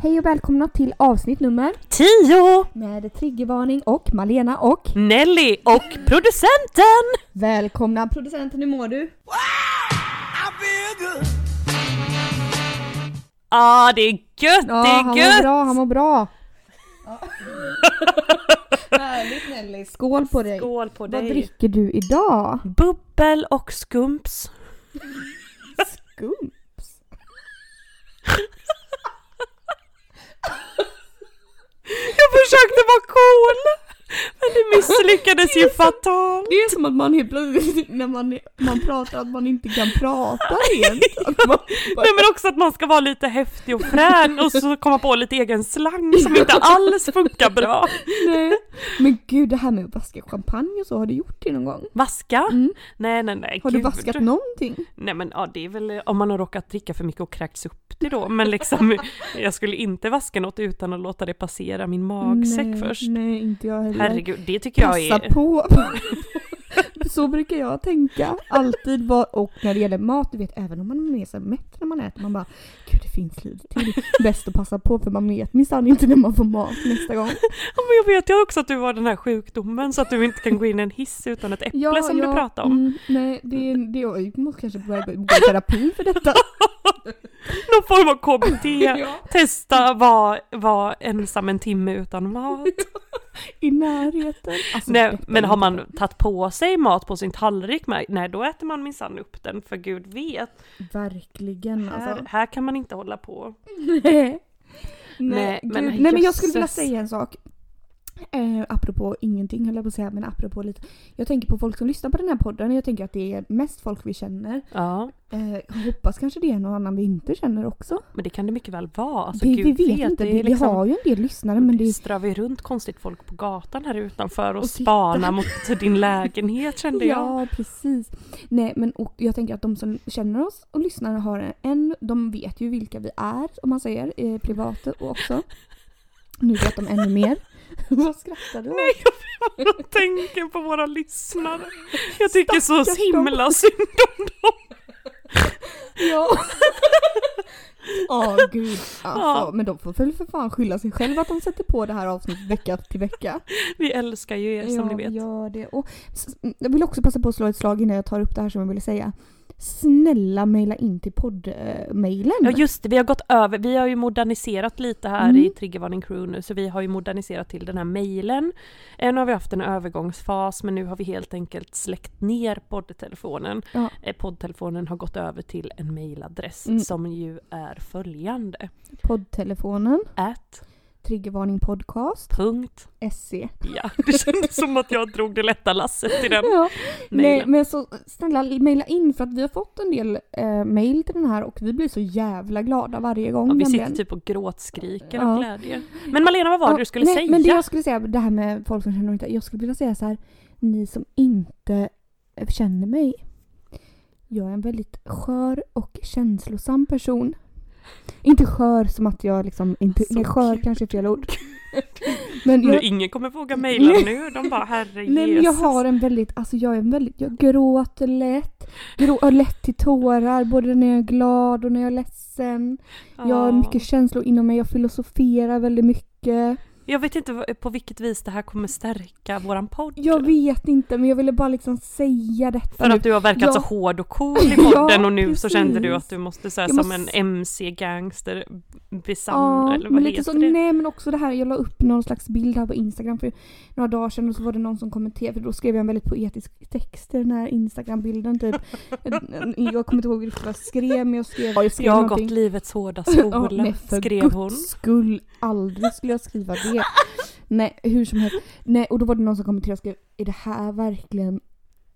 Hej och välkomna till avsnitt nummer Tio! med Triggervarning och Malena och Nelly och producenten! Välkomna producenten, hur mår du? ah, det är gött, det han är mår gött! bra, han mår bra. Härligt Nelly, skål på dig. Skål på Vad dig! dricker du idag? Bubbel och skumps. Skumps. Jag försökte vara cool! Men det misslyckades ju fatalt. Det är som att man helt plötsligt när man, man pratar att man inte kan prata rent. Man bara, Nej men också att man ska vara lite häftig och frän och så komma på lite egen slang som inte alls funkar bra. nej. Men gud det här med att vaska champagne och så, har du gjort det någon gång? Vaska? Mm. Nej nej nej. Har du gud. vaskat någonting? Nej men ja det är väl om man har råkat dricka för mycket och kräkts upp det då. Men liksom jag skulle inte vaska något utan att låta det passera min magsäck nej, först. Nej, inte jag heller. Herregud, det tycker jag Passa är... på. Så brukar jag tänka. Alltid var, och när det gäller mat, du vet även om man är så mätt när man äter, man bara Gud det finns lite till. Bäst att passa på för man vet minsann inte när man får mat nästa gång. Ja, men jag vet ju också att du har den här sjukdomen så att du inte kan gå in i en hiss utan ett äpple som du pratade om. Mm, nej, det, det, jag måste kanske börja gå i terapi för detta. Någon form av KBT. Ja. Testa vara var ensam en timme utan mat. I närheten. Alltså, Nej, men har man tagit på sig mat på sin tallrik med, nej då äter man minsann upp den för gud vet. Verkligen Här, alltså. här kan man inte hålla på. Nej. Nej, Nej, men Nej men jag skulle vilja säga en sak. Eh, apropå ingenting höll jag på att säga, men apropå lite. Jag tänker på folk som lyssnar på den här podden. Jag tänker att det är mest folk vi känner. Ja, Eh, jag hoppas kanske det är någon annan vi inte känner också. men det kan det mycket väl vara. Alltså, vi, gud vi vet vet, inte, det vi, liksom- har ju en del lyssnare men det strövar ju runt konstigt folk på gatan här utanför och, Och spanar mot din lägenhet kände jag. Ja, precis. Nej, men och jag tänker att de som känner oss och lyssnar har en, de vet ju vilka vi är, om man säger, eh, privat och också. Nu vet de ännu mer. Vad skrattar du åt? Nej, jag tänker på våra lyssnare. Jag tycker så Stackars dem. himla synd om dem. Ja. Åh gud. Alltså, Ja. men de får väl för fan skylla sig själva att de sätter på det här avsnittet vecka till vecka. Vi älskar ju er som ja, ni vet. gör det. Och jag vill också passa på att slå ett slag innan jag tar upp det här som jag ville säga. Snälla mejla in till poddmejlen. Ja just det, vi har gått över, vi har ju moderniserat lite här Mm. i Triggervarning Crew nu så vi har ju moderniserat till den här mejlen. Eh, Nu har vi haft en övergångsfas men nu har vi helt enkelt släckt ner poddtelefonen. Ja. Eh, Poddtelefonen har gått över till en mejladress Mm. som ju är följande. Poddtelefonen. At Triggervarningpodcast. punkt. SE. Ja, det kändes som att jag drog det lätta lasset till den Ja. Nej men så snälla mejla in för att vi har fått en del eh, mejl till den här och vi blir så jävla glada varje gång. Ja, vi nämligen. sitter typ och gråtskriker Ja. av glädje. Men Malena, vad var det Ja, du skulle nej, säga? Men det jag skulle säga, det här med folk som känner mig inte. Jag skulle vilja säga så här. Ni som inte känner mig. Jag är en väldigt skör och känslosam person. Inte skör som att jag liksom, inte, Så nej, skör kanske är fel ord. Men Nu, jag, ingen kommer våga mejla nu, de bara herre nej, men jag har en väldigt, alltså jag är en väldigt, jag gråter lätt. Grå, har lätt till tårar både när jag är glad och när jag är ledsen. Jag har mycket känslor inom mig, jag filosoferar väldigt mycket. Jag vet inte på vilket vis det här kommer stärka våran podd. Jag vet inte men jag ville bara liksom säga detta För nu. att du har verkat Ja. så hård och cool i podden Ja, och nu så kände du precis. att du måste säga Jag som måste- en MC-gangster besann Ja, eller vad men lite så, det? nej men också det här, jag la upp någon slags bild här på Instagram för några dagar sedan och så var det någon som kommenterade, för då skrev jag en väldigt poetisk text i den här Instagram-bilden typ. jag kommer inte ihåg vad jag skrev men jag skrev, ja, jag skrev Jag har någonting. gått livets hårda Ja, skola, nej, för skrev guds hon. skull, aldrig skulle jag skriva det. Nej, hur som helst. Nej, och då var det någon som kommenterade och skrev, är det här verkligen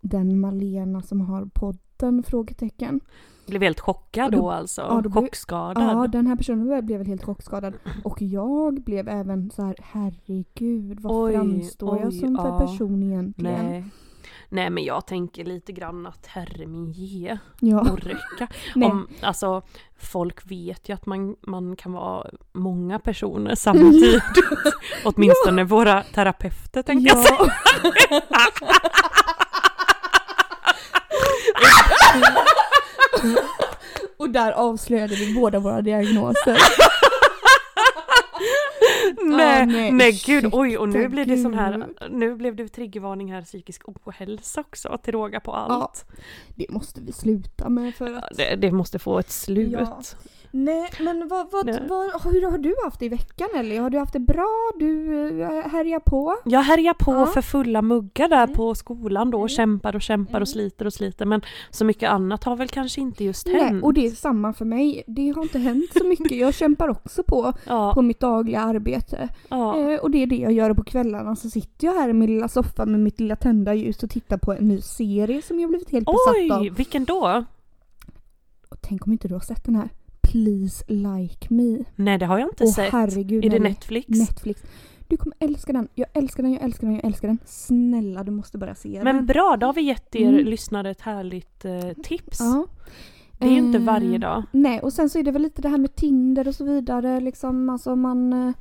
den Malena som har podden? Frågetecken. Blev helt chockad då, då- alltså? ja, då blev- Chockskadad? Ja, den här personen blev väl helt chockskadad. Och jag blev även så här, herregud, vad Oj, framstår jag oj, som för ja. person egentligen? Nej. Nej men jag tänker lite grann att herre min ge Ja, orka. nej. Om, alltså, folk vet ju att man, man kan vara många personer samtidigt. Åtminstone våra terapeuter tänker jag säga. ja. Och där avslöjade vi båda våra diagnoser. Nej, nej, nej gud, oj och nu blir det sån här, nu blev det triggervarning här psykisk ohälsa också till råga på allt. Det måste vi sluta med för att... Det, det måste få ett slut. Ja. Nej men vad, vad, Nej. vad, hur har du haft det i veckan Ellie? Har du haft det bra? Du äh, härjar på? Jag härjar på Ja. för fulla muggar där Mm. på skolan då och kämpar och kämpar och sliter och sliter men så mycket annat har väl kanske inte just Nej, hänt. och det är samma för mig. Det har inte hänt så mycket. Jag kämpar också på, ja, på mitt dagliga arbete. ja. Eh, och det är det jag gör på kvällarna så sitter jag här i min lilla soffa med mitt lilla tända ljus och tittar på en ny serie som jag blivit helt besatt av. Oj, vilken då? Och tänk om inte du har sett den här? Please like me. Nej det har jag inte Åh sett. herregud. är det. Netflix? Netflix. Du kommer älska den. Jag älskar den, jag älskar den, jag älskar den. Snälla du måste bara se Men den. bra, då har vi gett er Mm. lyssnare ett härligt eh, tips. Ja. Det är ju inte Eh, varje dag. Nej, och sen så är det väl lite det här med Tinder och så vidare. Liksom, alltså man, eh,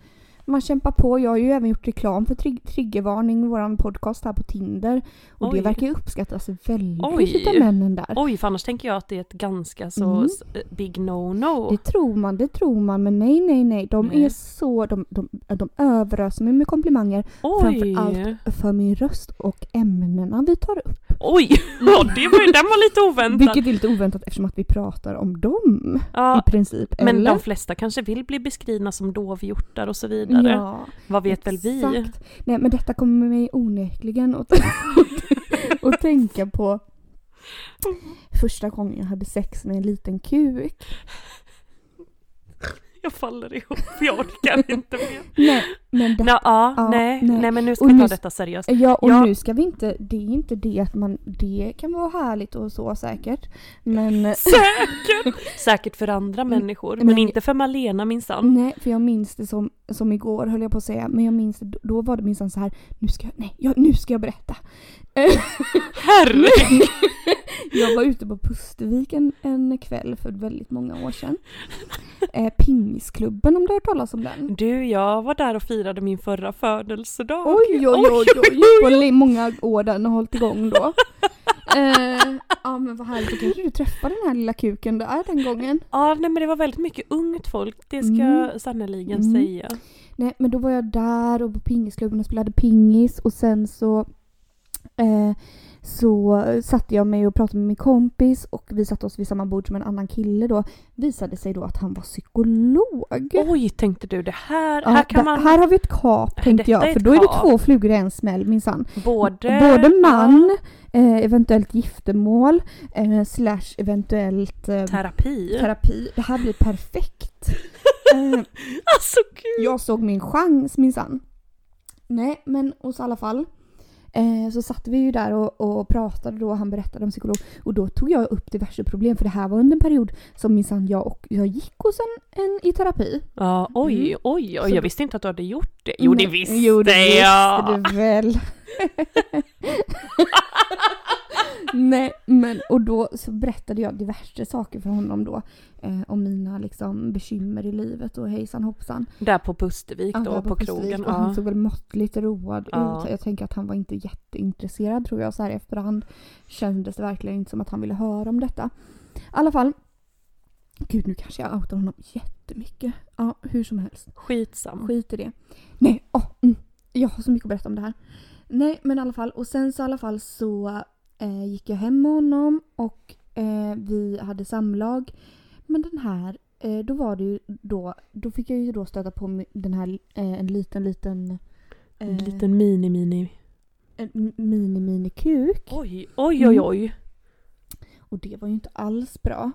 man kämpar på. Jag har ju även gjort reklam för trig- Triggervarning, våran podcast här på Tinder. Och Oj. det verkar ju uppskattas väldigt Oj. utav männen där. Oj, för annars tänker jag att det är ett ganska så Mm. eh, big no-no. Det tror man, det tror man, men nej, nej, nej. De Nej. är så, de, de, de överöser mig med komplimanger Oj! framför för min röst och ämnena vi tar upp. Oj! Ja, det var, den var lite oväntad. Vilket är lite oväntat eftersom att vi pratar om dem ja, i princip. men eller? de flesta kanske vill bli beskrivna som dovhjortar och så vidare. Ja, Vad vet väl vi? exakt. Nej men detta kommer mig onekligen att, att tänka på första gången jag hade sex med en liten kuk. Jag faller ihop, jag orkar inte mer. Nej, men det, Nå, ja, Ja, nej, nej. nej, men nu ska Och vi ta nu- detta seriöst. ja och Ja. nu ska vi inte, det är inte det att man, det kan vara härligt och så säkert. Men Säkert! Säkert för andra människor, men, men- inte för Malena minsann. nej, för jag minns det som, som igår höll jag på att säga, men jag minns det, då var det minsann så här, nu ska jag, nej, jag, nu ska jag berätta. Herregud! Jag var ute på Pustervik en, en kväll för väldigt många år sedan. Eh, Pingisklubben om du har hört talas om den? Du, jag var där och firade min förra födelsedag. Oj, oj, oj, oj, li- många år den har hållit igång då. Eh, ja men vad härligt, då kanske du träffade den här lilla kuken där den gången. Ja, nej, men det var väldigt mycket ungt folk, det ska Mm. jag sannerligen Mm. säga. Nej men då var jag där och på pingisklubben och spelade pingis och sen så eh, så satte jag mig och pratade med min kompis och vi satte oss vid samma bord som en annan kille då. Visade sig då att han var psykolog. Oj, tänkte du, det här, Ja, här kan man här har vi ett kap tänkte jag, för då är det kap. två flugor i en smäll minsann. både... Både man, eh, eventuellt giftermål, eh, slash eventuellt eh, Terapi. terapi. Det här blir perfekt. Eh, Alltså gud! jag såg min chans minsann. Nej, men hos alla fall. Eh, så satt vi ju där och, och pratade då, han berättade om psykolog. Och då tog jag upp diverse problem för det här var under en period som minsann jag och jag gick hos en, en i terapi. Ja, oj, Mm. oj, oj, Så- jag visste inte att du hade gjort det. Jo, det Nej, visste jo, det jag! visste du väl. Nej, men och då så berättade jag diverse saker för honom då. Eh, om mina liksom bekymmer i livet och hejsan hoppsan. Där på Pustervik Ja, då, på, Pustervik. krogen. Och han Ja. såg väl måttligt road Ja. ut. Jag tänker att han var inte jätteintresserad tror jag. Så här efterhand kändes det verkligen inte som att han ville höra om detta. I alla fall. Gud, nu kanske jag outar honom jättemycket. Ja, hur som helst. Skitsam. Skit i det. Nej, åh, mm. jag har så mycket att berätta om det här. Nej, men i alla fall. Och sen så i alla fall så eh, gick jag hem med honom och eh, vi hade samlag. Men den här, eh, då var det ju då, då fick jag ju då stöta på den här, eh, en liten, liten En eh, liten mini-mini. en mini, mini kuk. Oj, oj, oj, oj. Och det var ju inte alls bra.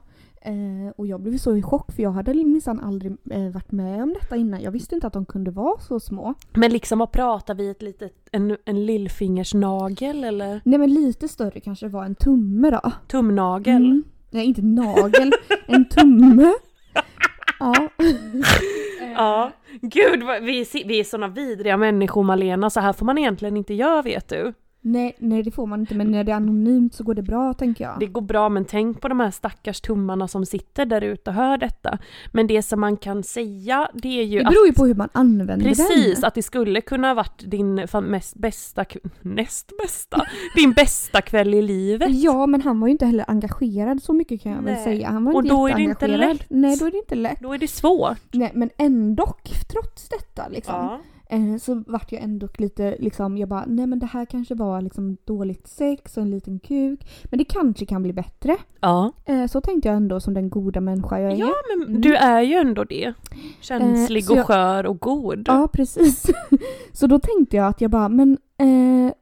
Eh, och jag blev så i chock för jag hade minsann aldrig eh, varit med om detta innan. Jag visste inte att de kunde vara så små. Men liksom vad pratar vi? Ett litet, en, en lillfingersnagel eller Nej men lite större kanske var en tumme då. tumnagel? Mm. nej inte nagel, en tumme. Ja. Ja, gud vi, är vi är såna vidriga människor Malena, så här får man egentligen inte göra vet du. Nej, nej det får man inte men när det är anonymt så går det bra tänker jag. Det går bra men tänk på de här stackars tummarna som sitter där ute och hör detta. Men det som man kan säga det är ju det att beror ju på hur man använder Precis, den. att det skulle kunna ha varit din mest bästa, näst bästa, din bästa kväll i livet. Ja men han var ju inte heller engagerad så mycket kan jag väl Nej. säga. Han var Och inte då är det inte lätt. Nej då är det inte lätt. Då är det svårt. Nej men ändå trots detta liksom. Eh, så vart jag ändå lite liksom, jag bara nej men det här kanske var liksom dåligt sex och en liten kuk. Men det kanske kan bli bättre. ja. Eh, så tänkte jag ändå som den goda människa jag är. Ja men Mm. du är ju ändå det. Känslig Eh, och jag- skör och god. Ja, precis. så då tänkte jag att jag bara, men... Eh,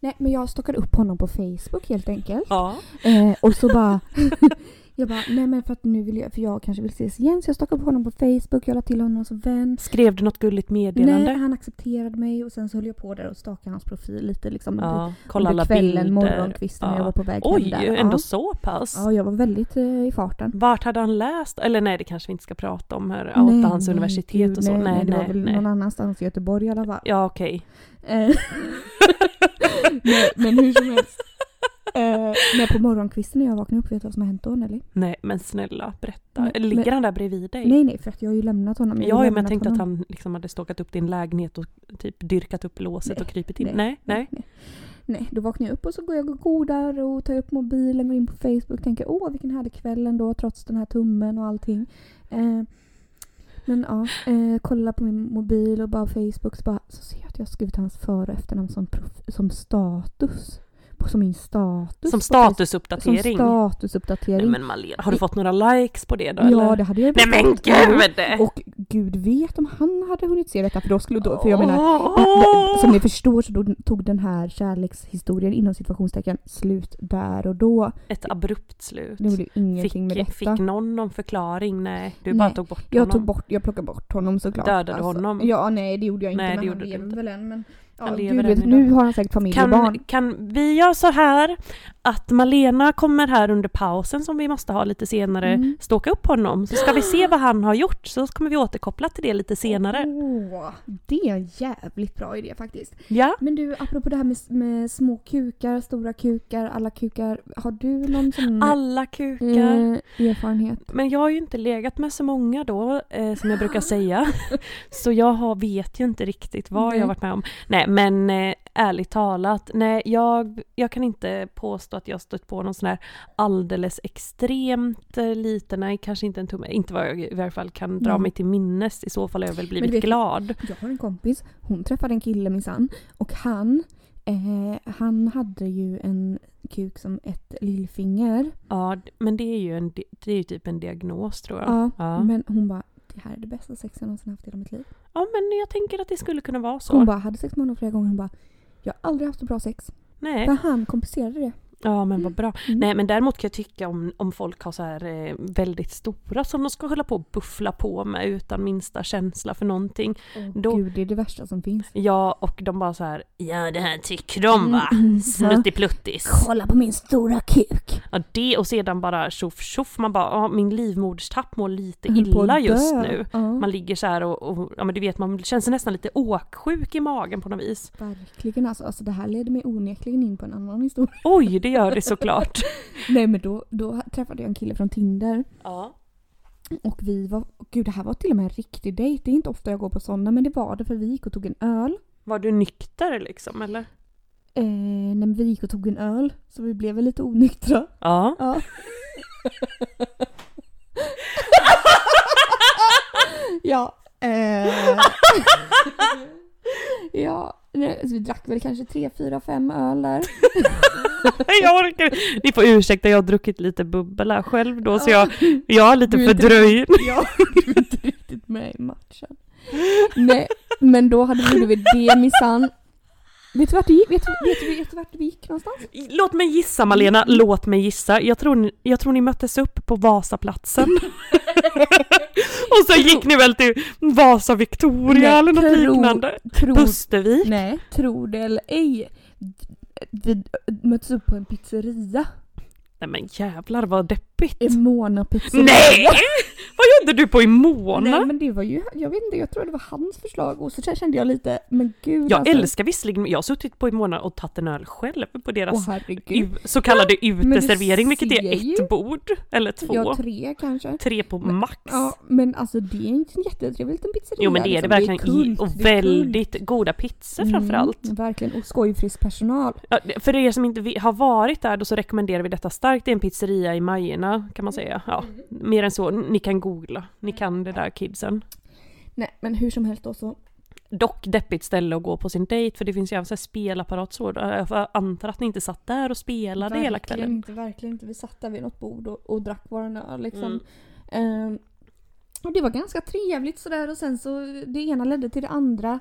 nej, men jag stockade upp honom på Facebook helt enkelt. Ja. Eh, och så bara... jag bara, nej men för att nu vill jag, för jag kanske vill ses igen. Så jag stockade upp honom på Facebook, jag la till honom som vän. Skrev du något gulligt meddelande? Nej, han accepterade mig och sen så höll jag på där och stakade hans profil lite liksom. Ja, kolla under alla kvällen, bilder. morgonkvisten när jag Ja. var på väg Oj, hem där. ändå ja. så pass. Ja, jag var väldigt eh, i farten. Vart hade han läst? Eller nej, det kanske vi inte ska prata om här. Nej, hans nej, universitet gud, och så. Nej, Nej, nej, det var nej, väl någon annanstans i Göteborg i alla fall. Ja, okej. Eh, nej, men hur som helst. Eh, men på morgonkvisten när jag vaknade upp, vet du vad som har hänt då Nelly? Nej, men snälla berätta. Nej, Ligger men- han där bredvid dig? Nej nej, för att jag har ju lämnat honom. ju Ja, men jag tänkte att han liksom hade ståkat upp din lägenhet och typ dyrkat upp låset Nej, och krypit in. Nej, nej. nej. Nej, då vaknar jag upp och så går jag och godar och tar upp mobilen, går in på Facebook och tänker åh vilken härlig kväll ändå trots den här tummen och allting. Eh, men ja, eh, kolla på min mobil och bara Facebook så, bara, så ser jag att jag har skrivit hans för och efternamn som, som status. Som min status. Som statusuppdatering. Som statusuppdatering. Nej men Malena, har du fått några likes på det då ja, eller? det hade jag Nej men gud! Och gud vet om han hade hunnit se detta för då skulle då, för jag menar Åh! Som ni förstår så tog den här kärlekshistorien inom situationstecken slut där och då. Ett abrupt slut. Det blev ingenting med Fick, detta. fick någon någon förklaring? Nej, du Nej, bara tog bort Jag honom. tog bort, jag plockade bort honom såklart. Alltså, Dödade du honom? Ja, nej det gjorde jag inte Nej, det men gjorde han lever inte. väl än. Men, ja, gud lever vet, nu har han säkert familj och barn. Kan, kan vi göra så här att Malena kommer här under pausen som vi måste ha lite senare, Mm. ståka upp honom så ska vi se vad han har gjort så kommer vi återkoppla till det lite senare. Åh, det är en jävligt bra idé faktiskt. Ja? Men du, apropå det här med, med små kukar, stora kukar, alla kukar. Har du någon sån Alla kukar. eh, erfarenhet? Men jag har ju inte legat med så många då, eh, som jag brukar säga. Så jag har, vet ju inte riktigt vad Nej. jag har varit med om. Nej, men eh, ärligt talat, nej, jag, jag kan inte påstå att jag stött på någon sån här alldeles extremt eh, liten, nej, kanske inte en tumme, inte vad jag i varje fall kan dra Nej. mig till minnes. I så fall har jag väl blivit vet- glad. Jag har en kompis, hon träffade en kille minsann och han, eh, han hade ju en kuk som ett lillfinger. Ja, men det är ju en, det är ju typ en diagnos tror jag. Ja, ja. Men hon bara, här är det bästa sex jag någonsin haft i hela mitt liv. Ja, men jag tänker att det skulle kunna vara så. Hon bara, hade sex med honom flera gånger. Hon bara, jag har aldrig haft så bra sex. nej. För han kompenserade det. Ja men vad bra. Mm. Nej men däremot kan jag tycka om, om folk har så här eh, väldigt stora som de ska hålla på och buffla på med utan minsta känsla för någonting. Då- Gud, det är det värsta som finns. Ja och de bara så här ja det här tycker de va? Mm, mm, Snuttipluttis. Kolla på min stora kuk. Ja det och sedan bara tjoff tjoff man bara ja, min livmoderstapp mår lite illa just nu. Ja, Man ligger så här och, och ja men du vet man känns nästan lite åksjuk i magen på något vis. verkligen alltså. alltså. Det här leder mig onekligen in på en annan historia. Oj det gör det såklart. Nej men då, då träffade jag en kille från Tinder. Ja. Och vi var, gud det här var till och med en riktig dejt. Det är inte ofta jag går på sådana men det var det för vi gick och tog en öl. Var du nykter liksom eller? Eh, nej men vi gick och tog en öl så vi blev väl lite onyktra. Ja. Ja. ja. Eh. ja. Nej, Så vi drack väl kanske tre, fyra, fem öl där. Jag orkar Ni får ursäkta, jag har druckit lite bubbel här själv då så Ja. jag, jag lite är inte- fördröjd. Ja, du är inte riktigt med i matchen. Nej, men då hade vi blivit det minsann. Vet du vart? Vet, vet, vet du vart vi gick någonstans? Låt mig gissa Malena, låt mig gissa. Jag tror, ni, jag tror ni möttes upp på Vasaplatsen. Och så gick ni väl till Vasa Victoria Nej, eller något tro- liknande? Tror, Pustervik? nej, tror det eller ej. Vi möttes upp på en pizzeria. Nej men jävlar vad deppigt. Mona pizzeria. Nej! Vad gjorde du på Imona? Nej men det var ju, jag vet inte, jag tror det var hans förslag och så kände jag lite, men gud jag alltså. älskar visserligen, jag har suttit på Imona och tagit en öl själv på deras u- så kallade uteservering, vilket är ser ju. ett bord eller två. Ja, tre kanske. Tre på max. Ja, men alltså det är inte en jättetrevlig liten pizzeria. Jo men det är det liksom. verkligen, kult, och det är kult. väldigt goda pizzor framförallt. Mm, verkligen, och skojfrisk personal. Ja, det- för er som inte har varit där då så rekommenderar vi detta starkt. Det är en pizzeria i Majorna kan man säga. Ja, mer än så, ni kan googla. Ni kan det där kidsen. Nej men hur som helst då så. Dock deppigt ställe att gå på sin dejt för det finns ju även så här spelapparat så. Jag antar att ni inte satt där och spelade hela verkligen kvällen. inte, verkligen inte. Vi satt där vid något bord och, och drack våran öl liksom. Mm. Ehm, och det var ganska trevligt sådär och sen så det ena ledde till det andra.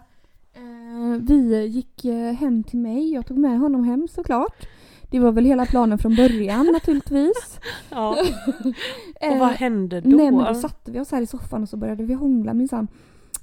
Ehm, vi gick eh, hem till mig, jag tog med honom hem såklart. Det var väl hela planen från början naturligtvis. Ja. Och vad hände då? Nej men då satte vi oss här i soffan och så började vi hångla minsann.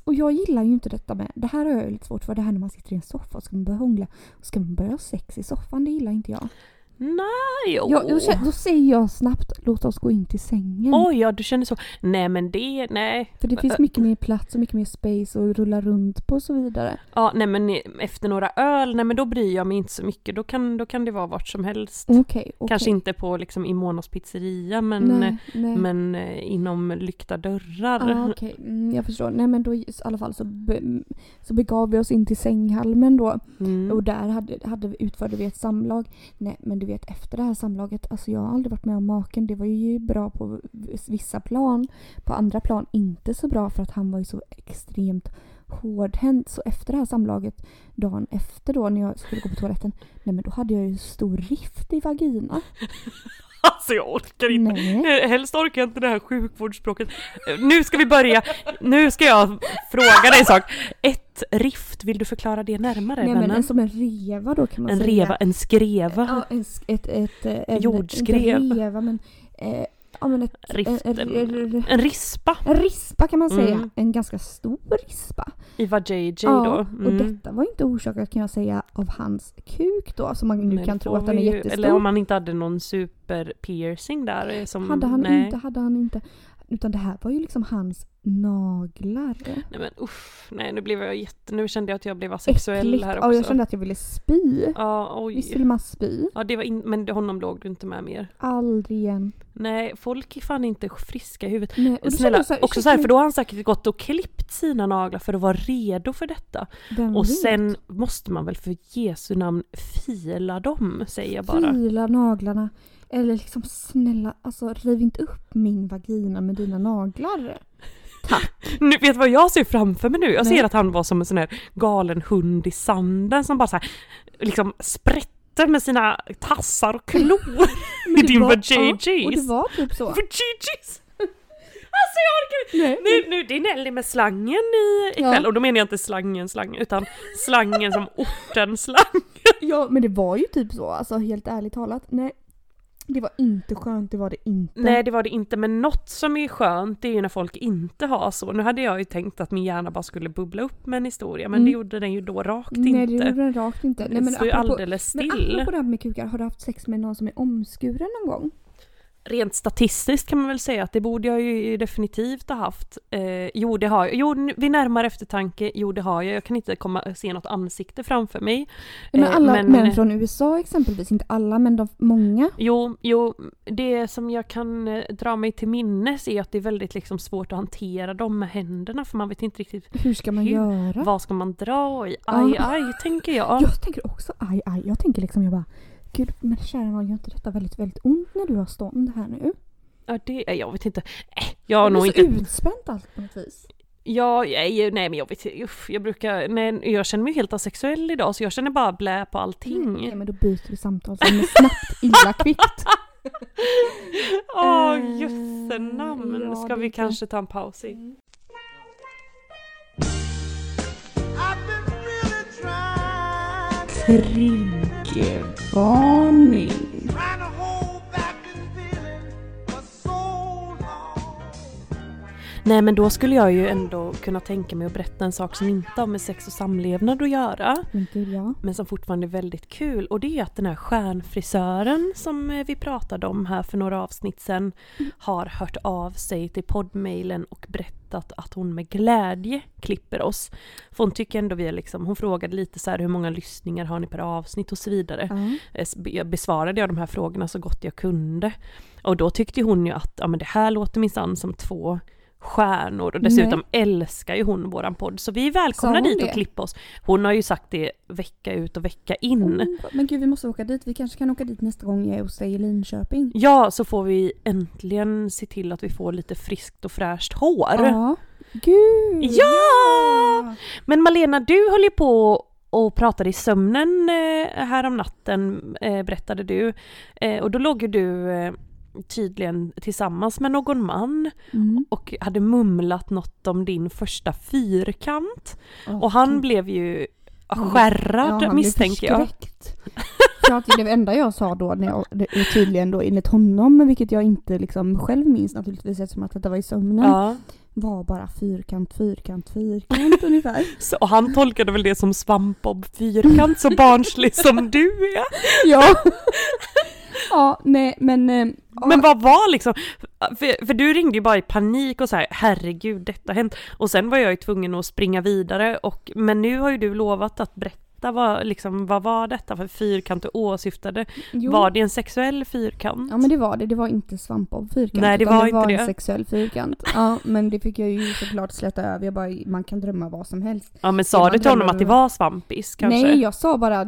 Och jag gillar ju inte detta med, det här har jag lite svårt för, det här när man sitter i en soffa och ska man börja hångla. Och ska man börja ha sex i soffan, det gillar inte jag. Nej, åh. jag då, då säger jag snabbt, låt oss gå in till sängen. Oj, ja du känner så. Nej men det, nej. För det finns mycket mer plats och mycket mer space att rulla runt på och så vidare. Ja, nej men efter några öl, nej men då bryr jag mig inte så mycket. Då kan, då kan det vara vart som helst. Okej, okej. Kanske inte på liksom Imonos pizzeria men, Nej, nej. men eh, inom lyckta dörrar. Ah, okej, mm, jag förstår. Nej men då i alla fall så, be, så begav vi oss in till sänghalmen då. Mm. Och där hade, hade, vi- utförde vi ett samlag. Nej men du vet efter det här samlaget, alltså jag har aldrig varit med om maken. Det var ju bra på vissa plan. På andra plan inte så bra för att han var ju så extremt hårdhänt. Så efter det här samlaget, dagen efter då när jag skulle gå på toaletten, nej men då hade jag ju stor rift i vagina. Alltså jag orkar inte. Nej. Eh, Helst orkar jag inte det här sjukvårdsspråket. Eh, Nu ska vi börja. Nu ska jag fråga dig en sak. Ett rift, vill du förklara det närmare Nej men vännen? en, som en reva då kan man En säga. reva, en skreva. Ja, en, ett, ett, ett, en, Jordskrev. Inte reva men, eh, ja, men ett, Rift, en, en, en, rispa en rispa kan man säga. Mm. En ganska stor rispa. i vad JJ Ja, då. och Mm. detta var inte orsakat kan jag säga av hans kuk då som man nu Men kan tro att den är ju- jättestor. Eller om man inte hade någon super piercing där eh, som... hade han nej. inte, hade han inte. Utan det här var ju liksom hans naglar. Nej men usch, nej nu blev jag jätte... Nu kände jag att jag blev asexuell Äckligt. här Ja, också. jag kände att jag ville spy. Ja, Visst oj. vill man spy? Ja, det var in... Men honom låg du inte med mer. Aldrig igen. Nej, folk är fan inte friska i huvudet. Nej, och Snälla, kände jag också så här, för då har han säkert gått och klippt sina naglar för att vara redo för detta. Vem Och vet? sen måste man väl för Jesu namn fila dem, säger jag bara. Fila naglarna. Eller liksom snälla, alltså riv inte upp min vagina med dina naglar. Tack. Nu, vet vad jag ser framför mig nu? Jag Nej. ser att han var som en sån här galen hund i sanden som bara så här, liksom sprätte med sina tassar och klor i din var- vajayjays. Ja, och det var typ så. Vajayjays! Alltså jag orkar Nej, Nu, nu, det är Nelly med slangen i, ikväll Ja. och då menar jag inte slangen slang utan slangen som orten slang. Ja men det var ju typ så, alltså helt ärligt talat. Nej. Det var inte skönt, det var det inte. Nej det var det inte men något som är skönt det är ju när folk inte har så. Nu hade jag ju tänkt att min hjärna bara skulle bubbla upp med en historia men Mm. det gjorde den ju då rakt Nej det inte. gjorde den rakt inte. Nej, det men, står ju apropå, alldeles men still. apropå det här med kukar, har du haft sex med någon som är omskuren någon gång? Rent statistiskt kan man väl säga att det borde jag ju definitivt ha haft. Eh, jo det har jag. Jo vid närmare eftertanke, jo det har jag. Jag kan inte komma, se något ansikte framför mig. Men Eh, alla men- män från USA exempelvis, inte alla men de, många. Jo, jo, det som jag kan eh, dra mig till minnes är att det är väldigt liksom svårt att hantera dem med händerna för man vet inte riktigt Hur ska man Hur? göra? vad ska man dra i. Aj, Ja. aj, tänker jag. Jag tänker också aj aj. Jag tänker liksom jag bara Gud men kära nån, gör inte detta väldigt väldigt ont när du har stånd här nu? Ja, det, eh, jag vet inte. Äh, jag har det nog är så inte... utspänt allt på något vis. Ja, nej, nej men jag vet inte. Uff, jag brukar... Nej, jag känner mig helt asexuell idag så jag känner bara blä på allting. Nej men då byter vi samtal så de är snabbt illa kvickt. Åh, Eh, jösse namn. ja, Ska det vi kanske ta en paus i? I've been get burning. Nej men då skulle jag ju ändå kunna tänka mig att berätta en sak som inte har med sex och samlevnad att göra. Ja. Men som fortfarande är väldigt kul och det är att den här stjärnfrisören som eh, vi pratade om här för några avsnitt sedan har hört av sig till poddmailen och berättat att hon med glädje klipper oss. För hon tycker ändå vi är liksom, hon frågade lite så här hur många lyssningar har ni per avsnitt och så vidare. be- besvarade jag de här frågorna så gott jag kunde. Och då tyckte hon ju att ja, men det här låter minsann som två stjärnor och dessutom älskar ju hon våran podd så vi är välkomna dit det? och klippa oss. Hon har ju sagt det vecka ut och vecka in. Oh, men gud vi måste åka dit. Vi kanske kan åka dit nästa gång jag är hos dig i Linköping. Ja, så får vi äntligen se till att vi får lite friskt och fräscht hår. Ja. Gud! Ja! Men Malena, du höll ju på och pratade i sömnen eh, här om natten, eh, berättade du. Eh, och då låg ju du eh, tydligen tillsammans med någon man Mm. och hade mumlat något om din första fyrkant. Åh, Och han blev ju skärrad han blev misstänker jag. att det enda jag sa då, när jag, det är tydligen då enligt honom, vilket jag inte liksom själv minns naturligtvis eftersom att detta var i sömnen, Ja. var bara fyrkant, fyrkant, fyrkant ungefär. Så, och han tolkade väl det som svampbob fyrkant, så barnslig som du är. Ja. ja, nej men... Men vad var liksom, för, för du ringde ju bara i panik och så här, herregud detta har hänt. Och sen var jag ju tvungen att springa vidare och, men nu har ju du lovat att berätta vad, liksom, vad var detta för fyrkant du åsyftade? jo. Var det en sexuell fyrkant? Ja men det var det, det var inte svampbob fyrkant. Nej, det var det inte var det. en sexuell fyrkant. Ja men det fick jag ju såklart släta över, jag bara, man kan drömma vad som helst. Ja men sa du till honom att det var svampis kanske? Nej jag sa bara,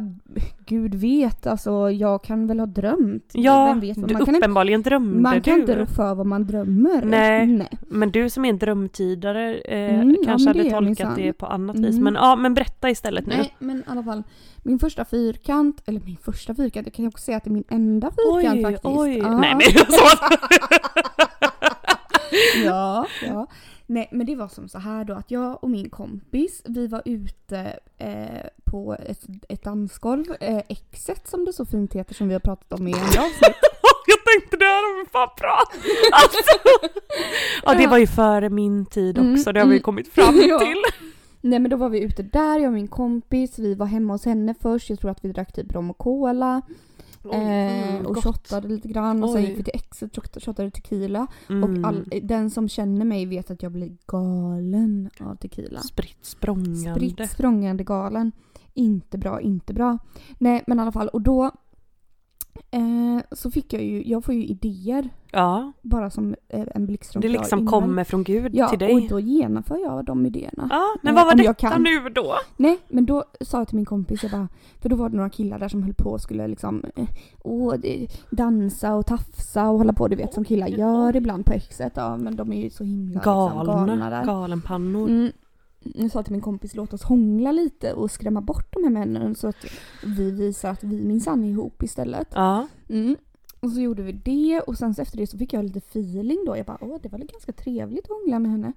gud vet, alltså jag kan väl ha drömt. Ja, Vem vet, vad- du, man kan inte, uppenbarligen drömde man kan du. inte rå för vad man drömmer. Nej. Nej. Men du som är en drömtidare eh, Mm, ja, kanske det hade jag tolkat det på annat vis. Mm. Men ja, men berätta istället nu. Nej men i alla fall, min första fyrkant, eller min första fyrkant, jag kan också säga att det är min enda fyrkant oj, faktiskt. oj. Ja. Nej men så. ja, ja. Nej, men det var som så här då att jag och min kompis, vi var ute eh, på ett, ett dansgolv, eh, Exet som det så fint heter som vi har pratat om i andra avsnitt. jag tänkte det här har vi fan bra. Alltså. Ja det var ju före min tid Mm, också, det har vi mm. kommit fram till. Nej men då var vi ute där, jag och min kompis, vi var hemma hos henne först, jag tror att vi drack typ rom och cola. Eh, Mm, och gott. shottade lite grann och sen Oj. gick vi till Exet och shottade tequila. Mm. Och all, den som känner mig vet att jag blir galen av tequila. Spritt språngande. Spritt språngande galen. Inte bra, inte bra. Nej men i alla fall och då eh, så fick jag ju, jag får ju idéer Ja, bara som eh, en blixt från det liksom kommer från Gud Ja, till och dig. då genomför jag de idéerna. Ja, men Eh, vad var om jag detta nu då? Nej, men då sa jag till min kompis, jag bara, för då var det några killar där som höll på och skulle liksom eh, åh, dansa och tafsa och hålla på, du vet som killar gör ibland på exet. Ja, men de är ju så himla liksom, galna Galna, där. galenpannor. Mm. Jag sa till min kompis låt oss hångla lite och skrämma bort de här männen så att vi visar att vi minsann är ihop istället. Ja, Mm. Och så gjorde vi det och sen efter det så fick jag lite feeling då. Jag bara åh det var väl ganska trevligt att hångla med henne.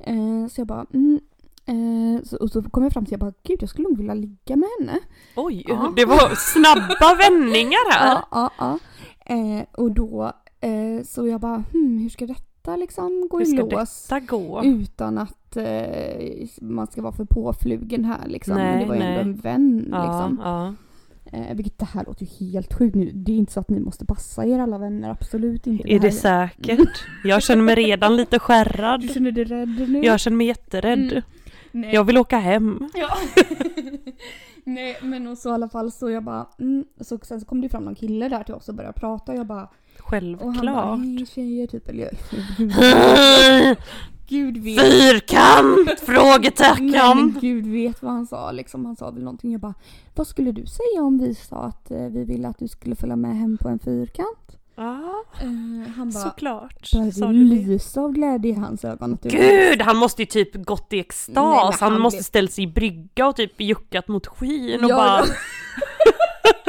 Eh, så jag bara mm. Eh, så, och så kom jag fram till jag bara gud jag skulle nog vilja ligga med henne. oj, Ja. det var snabba vändningar här. Ja, ja, ja. Eh, och då eh, så jag bara hmm, hur ska detta liksom gå Hur i ska lås? detta gå? Utan att eh, man ska vara för påflugen här liksom. Men Nej, det var ju nej. ändå en vän Ja, liksom. ja. Eh, vilket det här låter ju helt sjukt nu. Det är inte så att ni måste passa er alla vänner, absolut inte. Är det här- säkert? Jag känner mig redan lite Du skärrad. känner dig rädd nu? Jag känner mig jätterädd. Mm. Nej. Jag vill åka hem. Ja. Nej men och så i alla fall så jag bara, mm. så, sen så kom det fram någon kille där till oss och började prata och jag bara, och han bara Självklart. hej tjejer typ eller gud, vet. Fyrkant? Nej, Frågetecken. men gud vet vad han sa liksom. Han sa väl någonting. Jag bara, vad skulle du säga om vi sa att eh, vi ville att du skulle följa med hem på en fyrkant? Ja, Eh, han bara, såklart. Började lysa av glädje i hans ögon. Att Gud, han måste ju typ gått i extas. Nej, han, han måste blev- ställt sig i brygga och typ juckat mot skyn och Ja, bara... ja.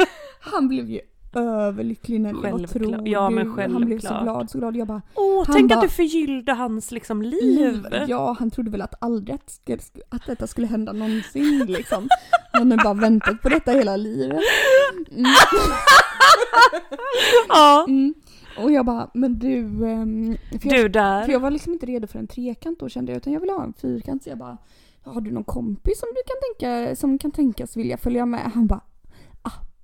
Han blev ju överlycklig Nelly, vad tror Ja, du? men Han blev så glad, så glad. Jag bara, Åh, Han tänk bara- att du förgyllde hans liksom liv. Ja, han trodde väl att aldrig att, att detta skulle hända någonsin liksom. Han har bara väntat på detta hela livet. Mm. Ja. Mm. Och jag bara, men du... ehm, för, jag, Du för där. jag var liksom inte redo för en trekant då kände jag, utan jag ville ha en fyrkant. Så jag bara, har du någon kompis som du kan tänka, som kan tänkas vilja följa med? Han bara,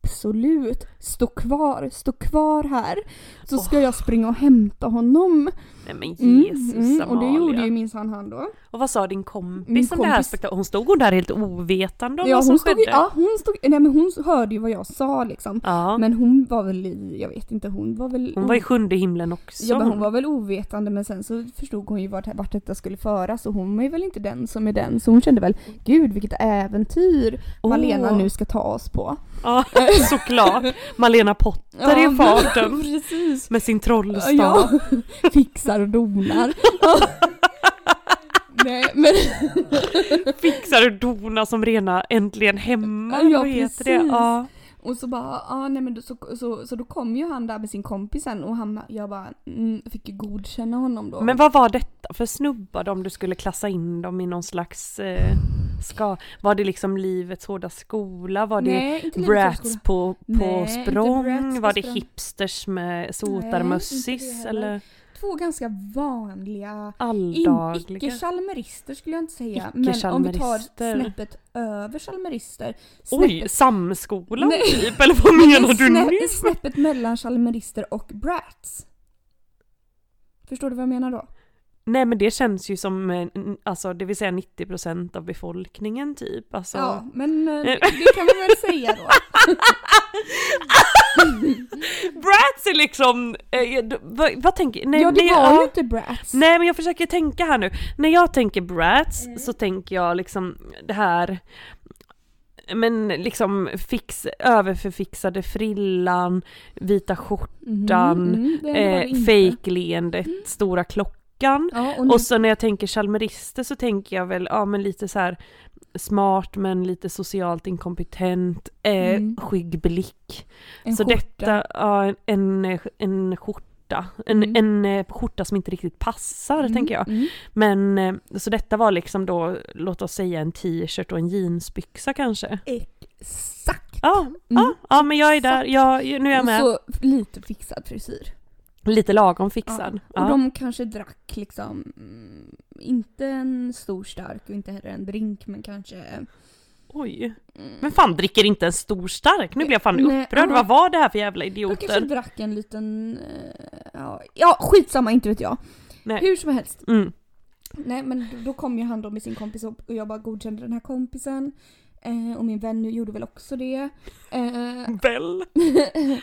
absolut. Stå kvar, stå kvar här. Så ska jag springa och hämta honom. Nej men Mm, Jesus mm, och det gjorde ju minsann han då. Och vad sa din kompis Min om det här spektaklet? Hon stod hon där helt ovetande om Ja vad som skedde? ja, hon stod, nej men hon hörde ju vad jag sa liksom. Ja. Men hon var väl i, jag vet inte, hon var väl... hon var i sjunde himlen också. Ja men hon var väl ovetande men sen så förstod hon ju vart, vart detta skulle föras och hon är väl inte den som är den så hon kände väl gud vilket äventyr Malena Åh. nu ska ta oss på. Ja, såklart. Malena Potter är i farten. precis. Med sin trollstav. Ja, fixar och donar. Nej men Fixar och donar som rena äntligen hemma. Ja, vad heter det? precis. Ja. och så bara, ah, nej men då, så, så, så då kom ju han där med sin kompis sen och han, jag bara, mm, fick ju godkänna honom då. Men vad var detta för snubbar om du skulle klassa in dem i någon slags eh, ska, Var det liksom livets hårda skola? Var det Nej, Livets brats på, på Nej, språng? Var det språng. hipsters med det sotarmössis? Eller Två ganska vanliga alldagliga? Icke-chalmerister skulle jag inte säga. Men om vi tar snäppet över chalmerister. Oj, samskolan typ? Eller vad menar du nu? Snäppet mellan chalmerister och brats. Förstår du vad jag menar då? Nej men det känns ju som, eh, alltså det vill säga 90% av befolkningen typ. Alltså, Ja, men eh, det kan vi väl säga då. Brats är liksom, eh, vad, vad tänker, nej, ja, det var ja. ju inte brats. Nej men jag försöker tänka här nu. När jag tänker brats Mm. så tänker jag liksom det här men liksom fix, överförfixade frillan, vita skjortan, mm, det eh, fejkleendet, stora klockan. Ja, och nu, Och så när jag tänker chalmerister så tänker jag väl, ja men lite så här smart men lite socialt inkompetent, eh, Mm. skygg blick. en så skjorta. detta, ja en, en skjorta, en, Mm. en eh, skjorta som inte riktigt passar Mm, tänker jag. mm. Men så så detta var liksom då, låt oss säga en t-shirt och en jeansbyxa kanske. Exakt. Ja, ja, ja men jag är där, jag, nu är jag Och med. så lite fixad frisyr. Lite lagom fixad. Ja. Och Ja. de kanske drack liksom, mm, inte en stor stark och inte heller en drink men kanske Oj. mm, Men fan dricker inte en stor stark? Nu blir jag fan Nej, upprörd. ja. Vad var det här för jävla De kanske idioter? drack en liten, eh, ja, ja skitsamma inte vet jag. Nej. Hur som helst. Mm. Nej men då, kom ju han då med sin kompis och och jag bara godkände den här kompisen. Eh, och min vän gjorde väl också det. Eh, Väl?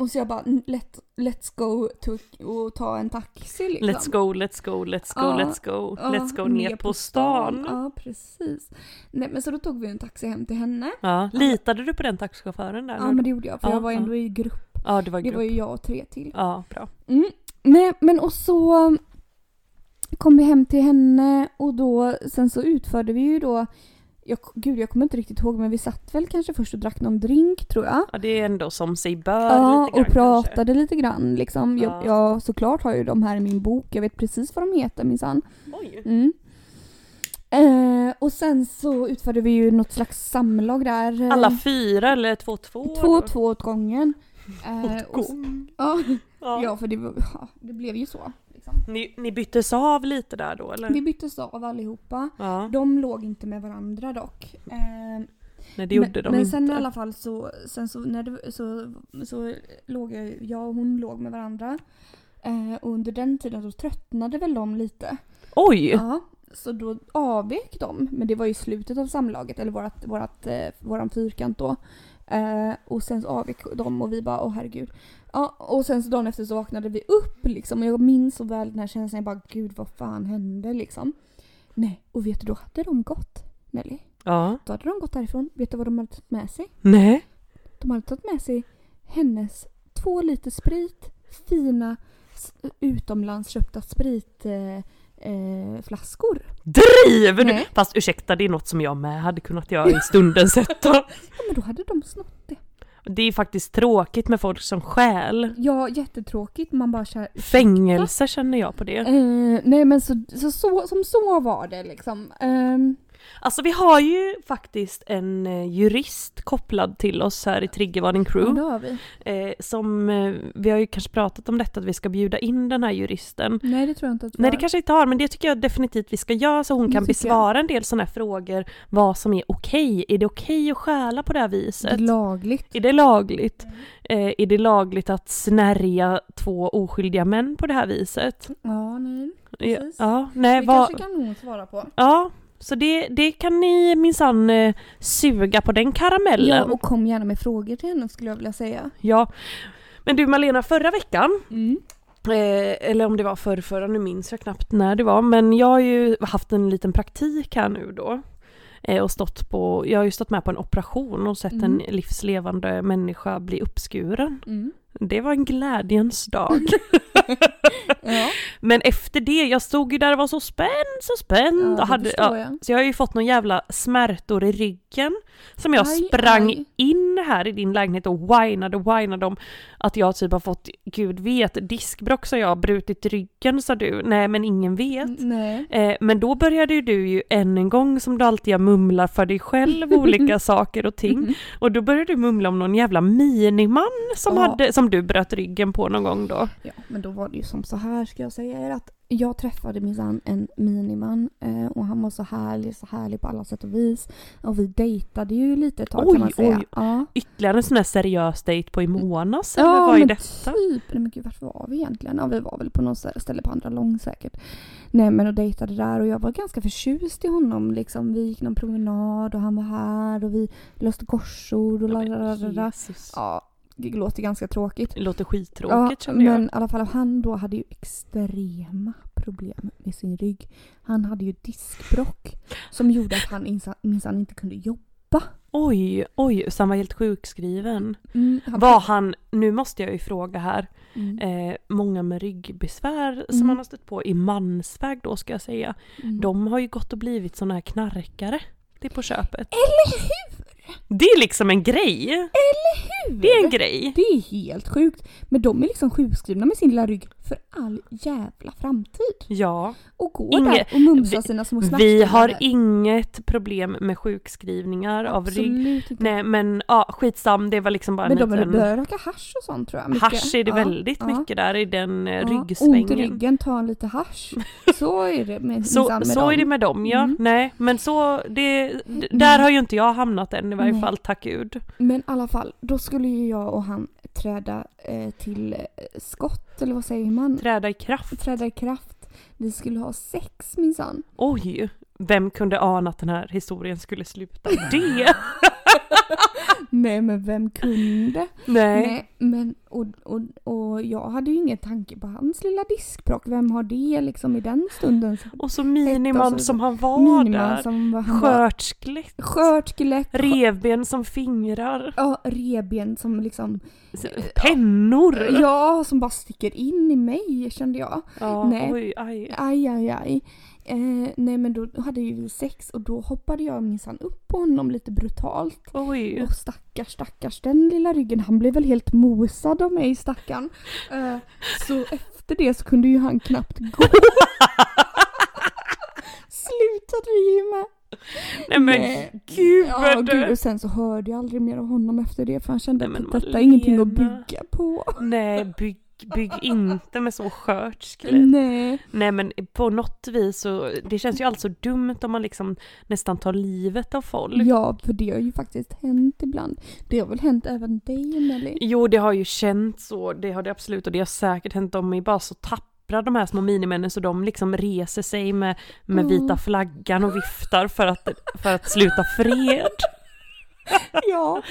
och så jag bara mm, let, let's go to, och ta en taxi liksom. Let's go, let's go, let's go, Ja, let's go, let's go ner på stan. Ja precis. Nej men så då tog vi en taxi hem till henne. Ja, litade du på den taxichauffören där? Ja men det gjorde jag för Ja, jag var ändå i grupp. Ja, det var Det grupp. var ju jag och tre till. Ja, bra. Mm. Nej men och så kom vi hem till henne och då sen så utförde vi ju då jag, gud jag kommer inte riktigt ihåg men vi satt väl kanske först och drack någon drink tror jag. Ja, det är ändå som sig bör Ja lite grann och pratade lite grann liksom. Jag, Ja. jag såklart har ju de här i min bok, jag vet precis vad de heter minsann. kanske. Oj. Mm. Eh, och sen så utförde vi ju något slags samlag där. Alla fyra eller två, två? Två då? och två åt gången. Eh, och, ja, Ja. ja för det, ja, det blev ju så. Liksom. Ni, ni byttes av lite där då eller? Vi byttes av allihopa. Ja, De låg inte med varandra dock. Eh, nej det gjorde men, de men inte. sen i alla fall så, sen så, när det, så, så låg jag, jag och hon låg med varandra. Eh, och under den tiden så tröttnade väl de lite. Oj! Ja, så då avvek de. Men det var ju slutet av samlaget, eller vårat, vårat, eh, våran fyrkant då. Eh, och sen så avvek de och vi bara åh herregud. Ja, och sen så dagen efter så vaknade vi upp liksom och jag minns så väl den här känslan, jag bara gud vad fan hände liksom. Nej, och vet du då hade de gått Nelly. Ja. Då hade de gått därifrån. Vet du vad de hade tagit med sig? Nej. De hade tagit med sig hennes två liter sprit, fina utomlands köpta spritflaskor. Eh, flaskor. Driver du? Fast ursäkta, det är något som jag med hade kunnat göra i stundens hetta. Ja men då hade de snott det. Det är faktiskt tråkigt med folk som stjäl. Ja jättetråkigt, man bara kör Fängelse känner jag på det. Eh, nej men så, så, så, som så var det liksom. Ehm, Alltså vi har ju faktiskt en eh, jurist kopplad till oss här i Triggervarning Ja, Crew. det har vi. Eh, som, eh, vi har ju kanske pratat om detta att vi ska bjuda in den här juristen. Nej, det tror jag inte att vi Nej har. det kanske inte har men det tycker jag definitivt vi ska göra så hon Det kan tycker jag. besvara en del sådana här frågor. Vad som är okej. Är det okej att stjäla på det här Det är viset? lagligt. Är det lagligt? Eh, är det lagligt att snärja två oskyldiga män på det här viset? Ja, nej. Ja, Precis. ja nej Det vad... kanske kan hon svara på. Ja, så det, det kan ni minsann eh, suga på den karamellen. Ja, och kom gärna med frågor till henne skulle jag vilja säga. Ja. Men du Malena, förra veckan, Mm. eh, eller om det var förr, förra, nu minns jag knappt när det var, men jag har ju haft en liten praktik här nu då. Eh, och stått på, jag har ju stått med på en operation och sett Mm. en livslevande människa bli uppskuren. Mm. Det var en glädjens dag. Ja, Men efter det, jag stod ju där och var så spänd, så spänd. ja och hade, jag. så jag har ju fått någon jävla smärtor i ryggen. Som jag Aj, sprang aj. in här i din lägenhet och whinade och whinade om att jag typ har fått, gud vet, diskbrock så jag har brutit ryggen sa du. Nej men ingen vet. Nej. Eh, men då började ju du ju än en gång som du alltid gör mumla för dig själv olika saker och ting. Och då började du mumla om någon jävla miniman som, Ja. hade, som du bröt ryggen på någon gång då. Ja, men då var det ju som så här ska jag säga er att jag träffade minsann en miniman eh, och han var så härlig, så härlig på alla sätt och vis. Och vi dejtade ju lite ett tag Oj, kan man säga. oj. Ja, Ytterligare en sån här seriös dejt på i månads eller ja vad är men detta? typ. Nej men gud vart var vi egentligen? Ja vi var väl på något ställe på andra lång säkert. Nej men och dejtade där och jag var ganska förtjust i honom liksom. Vi gick någon promenad och han var här och vi löste korsord och la la la la. Ja, låter ganska tråkigt. Det låter Ja, skittråkigt kände jag. men i alla fall han då hade ju extrema problem med sin rygg. Han hade ju diskbrock som gjorde att han minsann- inte kunde jobba. Oj, oj, så han var helt sjukskriven. Mm, han- Var han, nu måste jag ju fråga här, Mm, eh, många med ryggbesvär som Mm. han har stött på i mansväg då ska jag säga. mm. De har ju gått och blivit såna här knarkare. Det är på köpet. Eller hur? Det är liksom en grej. Eller hur? Det är en grej. Det är helt sjukt. Men de är liksom sjukskrivna med sin lilla rygg för all jävla framtid. Ja. Och går Inge- där och mumsar vi- sina små Vi snapskallar har inget problem med sjukskrivningar av rygg. Absolut inte. Nej men ja, skitsam, det var liksom bara Men en de liten... börjar röka hasch och sånt tror jag. mycket. Hasch är det Ja, väldigt ja. mycket där i den eh, Ja, Ont i ryggsvängen. ryggen, ta en lite hasch. Så är det med, Så, med så dem. är det med dem ja. Mm. Nej men så, det, d- där har ju inte jag hamnat än i varje Nej. fall, tack gud. Men i alla fall, då skulle ju jag och han träda eh, till eh, skott, eller vad säger man? Träda i kraft. Träda i kraft. Vi skulle ha sex minsann. Oj, vem kunde ana att den här historien skulle sluta det? Nej men vem kunde? Nej. Nej men och, och, och jag hade ju ingen tanke på hans lilla diskbråck. Vem har det liksom i den stunden? Och så miniman alltså, som han var där. som han Skört skelett. skört skelett. Revben som fingrar. Ja, reben som liksom, Pennor. ja som bara sticker in i mig kände jag. Ja, Nej. oj, aj. Aj, aj, aj. Eh, nej men då hade ju vi sex och då hoppade jag minsann upp på honom lite brutalt. Oj. Och stackars, stackars den lilla ryggen, han blev väl helt mosad av mig stackarn. Eh, så efter det så kunde ju han knappt gå. Sluta driva! Nej men Nej. gud Ja, vad gud. Och sen så hörde jag aldrig mer av honom efter det för han kände Nej, men att detta är ingenting att Malena. bygga på. Nej, bygg, bygg inte med så skört skelett. Nej. Nej men på något vis så, det känns ju alltså dumt om man liksom nästan tar livet av folk. Ja, för det har ju faktiskt hänt ibland. Det har väl hänt även dig Nelly? Jo det har ju känts så, det har det absolut och det har säkert hänt, de är bara så tappra de här små minimännen så de liksom reser sig med, med vita flaggan och viftar för att, för att sluta fred. Ja,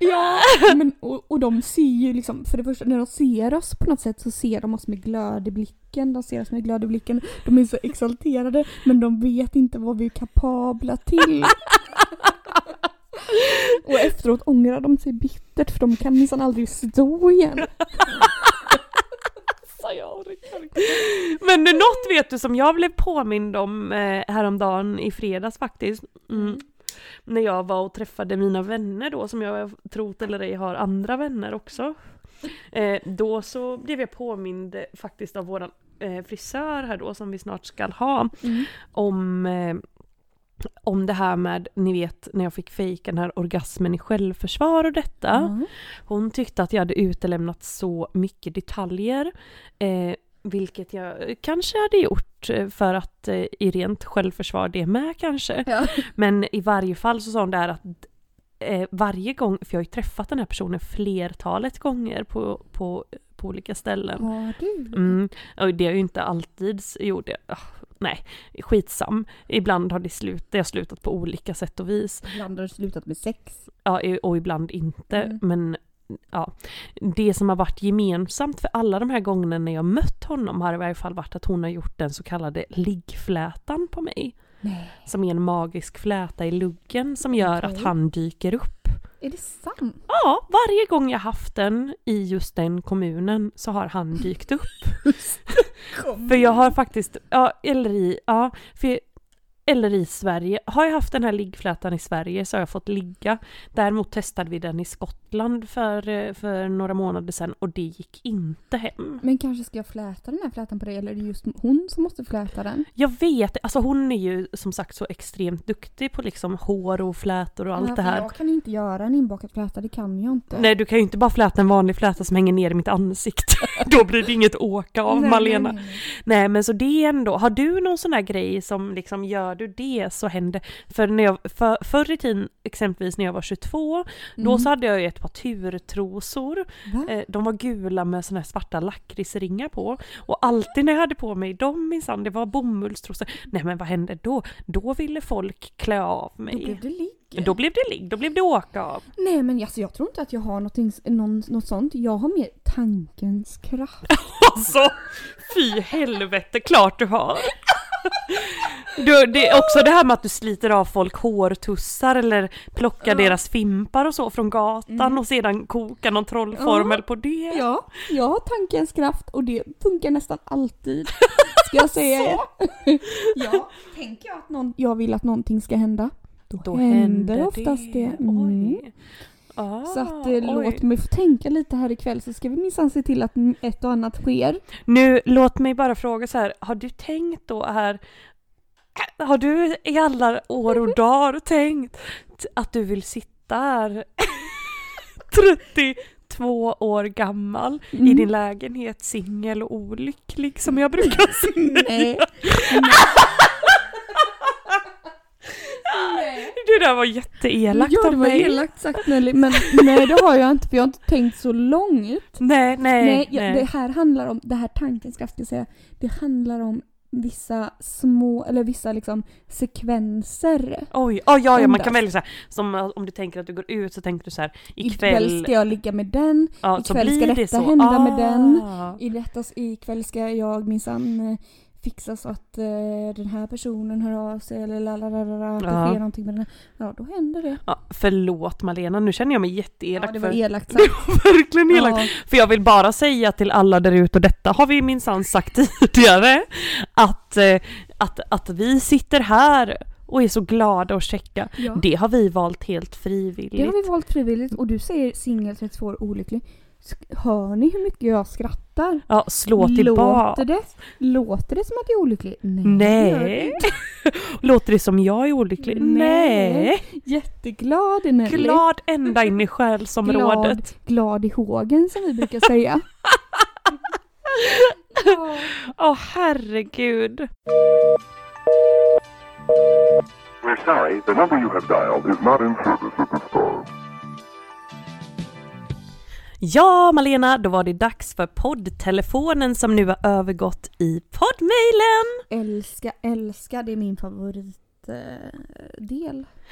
ja. Men, och, och de ser ju liksom, för det första när de ser oss på något sätt så ser de oss med glöd i blicken. De ser oss med glöd i blicken. De är så exalterade men de vet inte vad vi är kapabla till. Och efteråt ångrar de sig bittert för de kan minsann aldrig stå igen. Men något vet du som jag blev påmind om eh, häromdagen i fredags faktiskt. Mm. När jag var och träffade mina vänner då som jag trott eller ej har andra vänner också. Eh, då så blev jag påmind faktiskt av våran eh, frisör här då som vi snart ska ha. Mm. Om eh, om det här med, ni vet när jag fick fejka den här orgasmen i självförsvar och detta. Ja. Hon tyckte att jag hade utelämnat så mycket detaljer. Eh, vilket jag kanske hade gjort eh, för att eh, i rent självförsvar det med kanske. Ja. Men i varje fall så sa hon där att eh, varje gång, för jag har ju träffat den här personen flertalet gånger på, på, på olika ställen. Har du? Mm, och det har ju inte alltid gjort det. Ah, nej, skitsam. Ibland har det, slut, det har slutat på olika sätt och vis. Ibland har du slutat med sex. Ja, och ibland inte. Mm. Men ja, det som har varit gemensamt för alla de här gångerna när jag mött honom har i varje fall varit att hon har gjort den så kallade liggflätan på mig. Nej. Som är en magisk fläta i luggen som gör Okej. att han dyker upp. Är det sant? Ja, varje gång jag haft den i just den kommunen så har han dykt upp. För jag har faktiskt, ja, eller i, ja, för, eller i Sverige. Har jag haft den här liggflätan i Sverige så har jag fått ligga. Däremot testade vi den i Skottland för, eh, för några månader sedan och det gick inte hem. Men kanske ska jag fläta den här flätan på dig eller är det just hon som måste fläta den? Jag vet, alltså hon är ju som sagt så extremt duktig på liksom hår och flätor och allt Ja, det här. Jag kan ju inte göra en inbakad fläta, det kan jag inte. Nej du kan ju inte bara fläta en vanlig fläta som hänger ner i mitt ansikte. Då blir det inget åka av Nej, Malena. nej, nej, men så det är ändå, har du någon sån här grej som liksom gör du det så händer, för när jag, för, förr i tiden exempelvis när jag var 22, då Mm. så hade jag ju ett par turtrosor, Va? eh, de var gula med såna här svarta lakritsringar på och alltid när jag hade på mig dem minsann, det var bomullstrosor, nej men vad hände då? Då ville folk klä av mig. Då blev det ligg. Då blev det ligg, då blev det åka av. Nej men alltså, jag tror inte att jag har någon, något sånt. Jag har mer tankens kraft. Alltså, fy helvete, klart du har. Du, det är också det här med att du sliter av folk hårtussar eller plockar deras fimpar och så från gatan och sedan kokar någon trollformel Ja. på det. Ja, jag har tankens kraft och det funkar nästan alltid. Ska jag säga er. ja, tänker jag att någon, jag vill att någonting ska hända. Då, Då händer oftast det. Mm. Oj. Ah, Så att eh, oj. låt mig få tänka lite här ikväll så ska vi minsann se till att ett och annat sker. Nu, låt mig bara fråga så här, har du tänkt då här, har du i alla år och dagar tänkt att du vill sitta här 32 år gammal i Mm. din lägenhet singel och olycklig som jag brukar säga? Nej. Det där var jätteelakt ja, det av var mig. elakt sagt Nelly, men nej det har jag inte för jag har inte tänkt så långt. Nej, nej, Nej, nej. ja, det här handlar om, det här tankens kraft ska jag säga, det handlar om vissa små, eller vissa liksom sekvenser. Oj, oh, ja, ja, man kan välja så här, som eh, om du tänker att du går ut så tänker du så här, Ikväll ikväll, ska jag ligga med den, ja, ikväll så ska detta det så. hända med den. Ah. i detta, ikväll ska jag minsann eh, fixa så att eh, den här personen hör av sig eller lalalala, det Ja. sker någonting med den här. Ja, då händer det. Ja, förlåt Malena, nu känner jag mig jätteelak Ja, det var för... elakt Det sagt. var verkligen elakt. Ja, För jag vill bara säga till alla där ute, och detta har vi minsann sagt tidigare, att, eh, att, att vi sitter här och är så glada och checka. ja. Det har vi valt helt frivilligt. Det har vi valt frivilligt och du säger singel 32 år olycklig. Hör ni hur mycket jag skrattar? Ja, slå tillbaka. Låter det, låter det som att jag är olycklig? Nej. det det Nej. inte. Låter det som jag är olycklig? Nej. Nej. Jätteglad är Nelly. Glad ända in i själsområdet. glad i hågen som vi brukar säga. Ja. Åh herregud. We're sorry, the number you have dialed is not in service at this time. Ja, Malena, då var det dags för poddtelefonen som nu har övergått i poddmailen. Älska, älska, det är min favoritdel.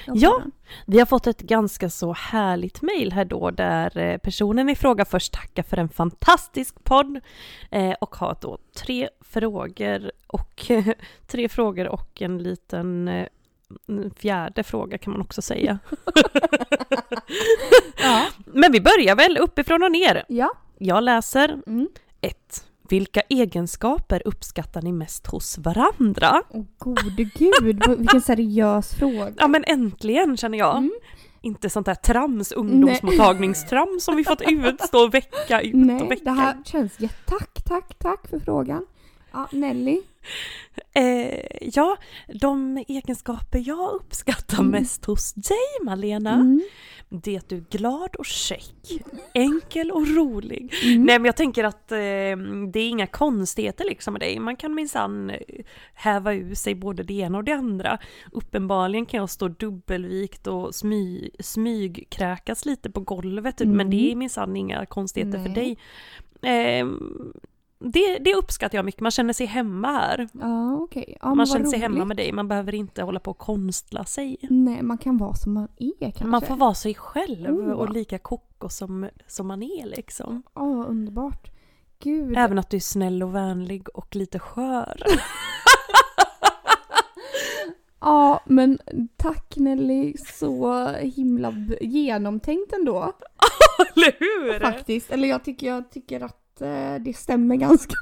av Ja. Vi har fått ett ganska så härligt mejl här då där eh, personen i fråga först tackar för en fantastisk podd eh, och har då tre frågor och tre frågor och en liten eh, fjärde fråga kan man också säga. Ja. Men vi börjar väl uppifrån och ner. ja. Jag läser Mm. 1. Vilka egenskaper uppskattar ni mest hos varandra? Åh gode gud, vilken seriös fråga. Ja men äntligen känner jag. Mm. Inte sånt där trams, ungdomsmottagningstrams som vi fått utstå vecka ut och Nej, vecka det här känns jätte... Tack, tack, tack för frågan. Ja, Nelly. Eh, ja, de egenskaper jag uppskattar mest hos dig Malena, Mm. det är att du är glad och check, enkel och rolig. Mm. Nej men jag tänker att eh, det är inga konstigheter liksom med dig, man kan minsann eh, häva ur sig både det ena och det andra. Uppenbarligen kan jag stå dubbelvikt och smy, smygkräkas lite på golvet, Mm. men det är minsann inga konstigheter för Nej. dig. Eh, det, det uppskattar jag mycket, man känner sig hemma här. Ja, okej. Ja, Man känner sig hemma roligt. med dig, man behöver inte hålla på och konstla sig. Nej, man kan vara som man är kanske. Man får vara sig själv Oh. och lika kokos som, som man är liksom. Åh, vad underbart. Gud. Även att du är snäll och vänlig och lite skör. Ja, men tack Nelly. Så himla genomtänkt ändå. Eller hur? Faktiskt. Eller jag tycker, jag tycker att eh, det stämmer ganska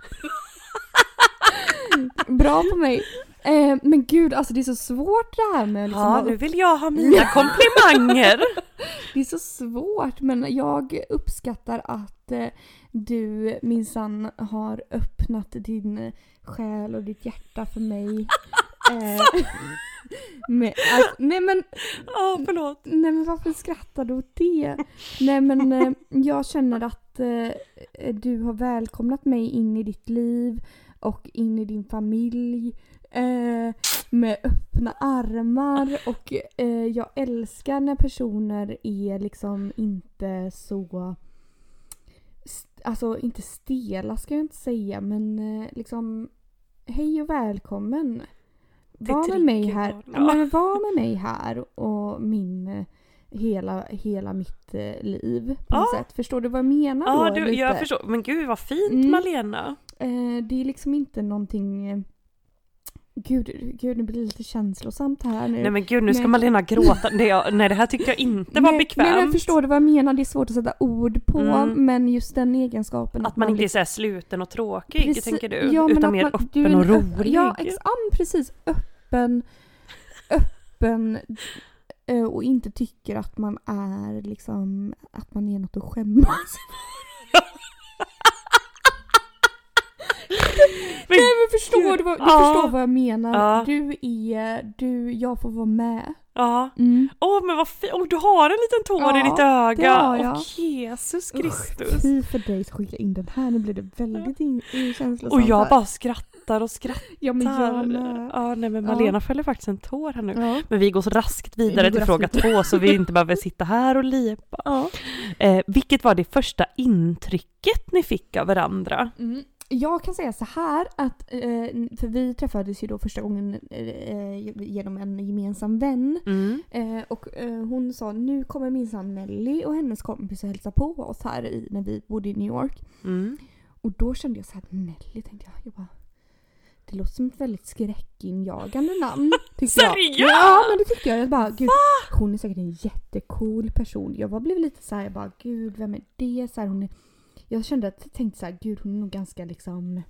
bra på mig. Eh, men gud, alltså det är så svårt det här med liksom, Ja, nu vill jag ha mina komplimanger. Det är så svårt men jag uppskattar att eh, du minsann har öppnat din själ och ditt hjärta för mig. Eh, med, alltså, nej men Ja, förlåt. Nej men varför skrattar du åt det? Nej men eh, jag känner att eh, du har välkomnat mig in i ditt liv och in i din familj eh, med öppna armar och eh, jag älskar när personer är liksom inte så Alltså inte stela ska jag inte säga men eh, liksom Hej och välkommen! Var med mig här, ja. men var med mig här och min eh, hela, hela mitt eh, liv på något Ja. sätt. Förstår du vad jag menar Ja, då? du, lite? jag förstår. Men gud vad fint Mm. Malena. Eh, det är liksom inte någonting eh, Gud, gud, nu blir det lite känslosamt här nu. Nej men gud, nu ska Nej. Malena gråta. Nej, jag, nej, det här tyckte jag inte var nej, bekvämt. Nej, men förstår du vad jag menar? Det är svårt att sätta ord på, Mm. men just den egenskapen Att man inte är liksom- så här sluten och tråkig, Precis- tänker du? ja, men utan att mer man- öppen du är en och rolig. Ja, ex- men precis. Öppen, öppen eh, och inte tycker att man är liksom, att man är något att skämmas Men Nej men förstår du, vad, du Ja. förstår vad jag menar? Ja. Du är, du, jag får vara med. Ja. Mm. Åh men vad fint, oh, du har en liten tår Ja, i ditt öga. Åh Jesus Kristus. Fy för dig att skicka in den här, nu blir det väldigt in, in känslosamt Och jag här. bara skrattar och skrattar. Ja men jag med. Ja nej men Ja. Malena fäller faktiskt en tår här nu. Ja. Men vi går så raskt vidare Vi till fråga raskt två så vi inte behöver sitta här och lipa. Ja. Eh, vilket var det första intrycket ni fick av varandra? Mm. Jag kan säga så här att, eh, för vi träffades ju då första gången eh, genom en gemensam vän. Mm. Eh, och hon sa nu kommer minsann Nelly och hennes kompis att hälsa på oss här i, när vi bodde i New York. Mm. Och då kände jag så här, Nelly tänkte jag. jag bara, det låter som ett väldigt skräckinjagande namn. Seriöst? Ja men det tyckte jag. jag bara, gud, hon är säkert en jättecool person. Jag bara blev lite så här, jag bara gud vem är det? Så här, hon är, jag kände att, tänkte så här, gud hon är nog ganska liksom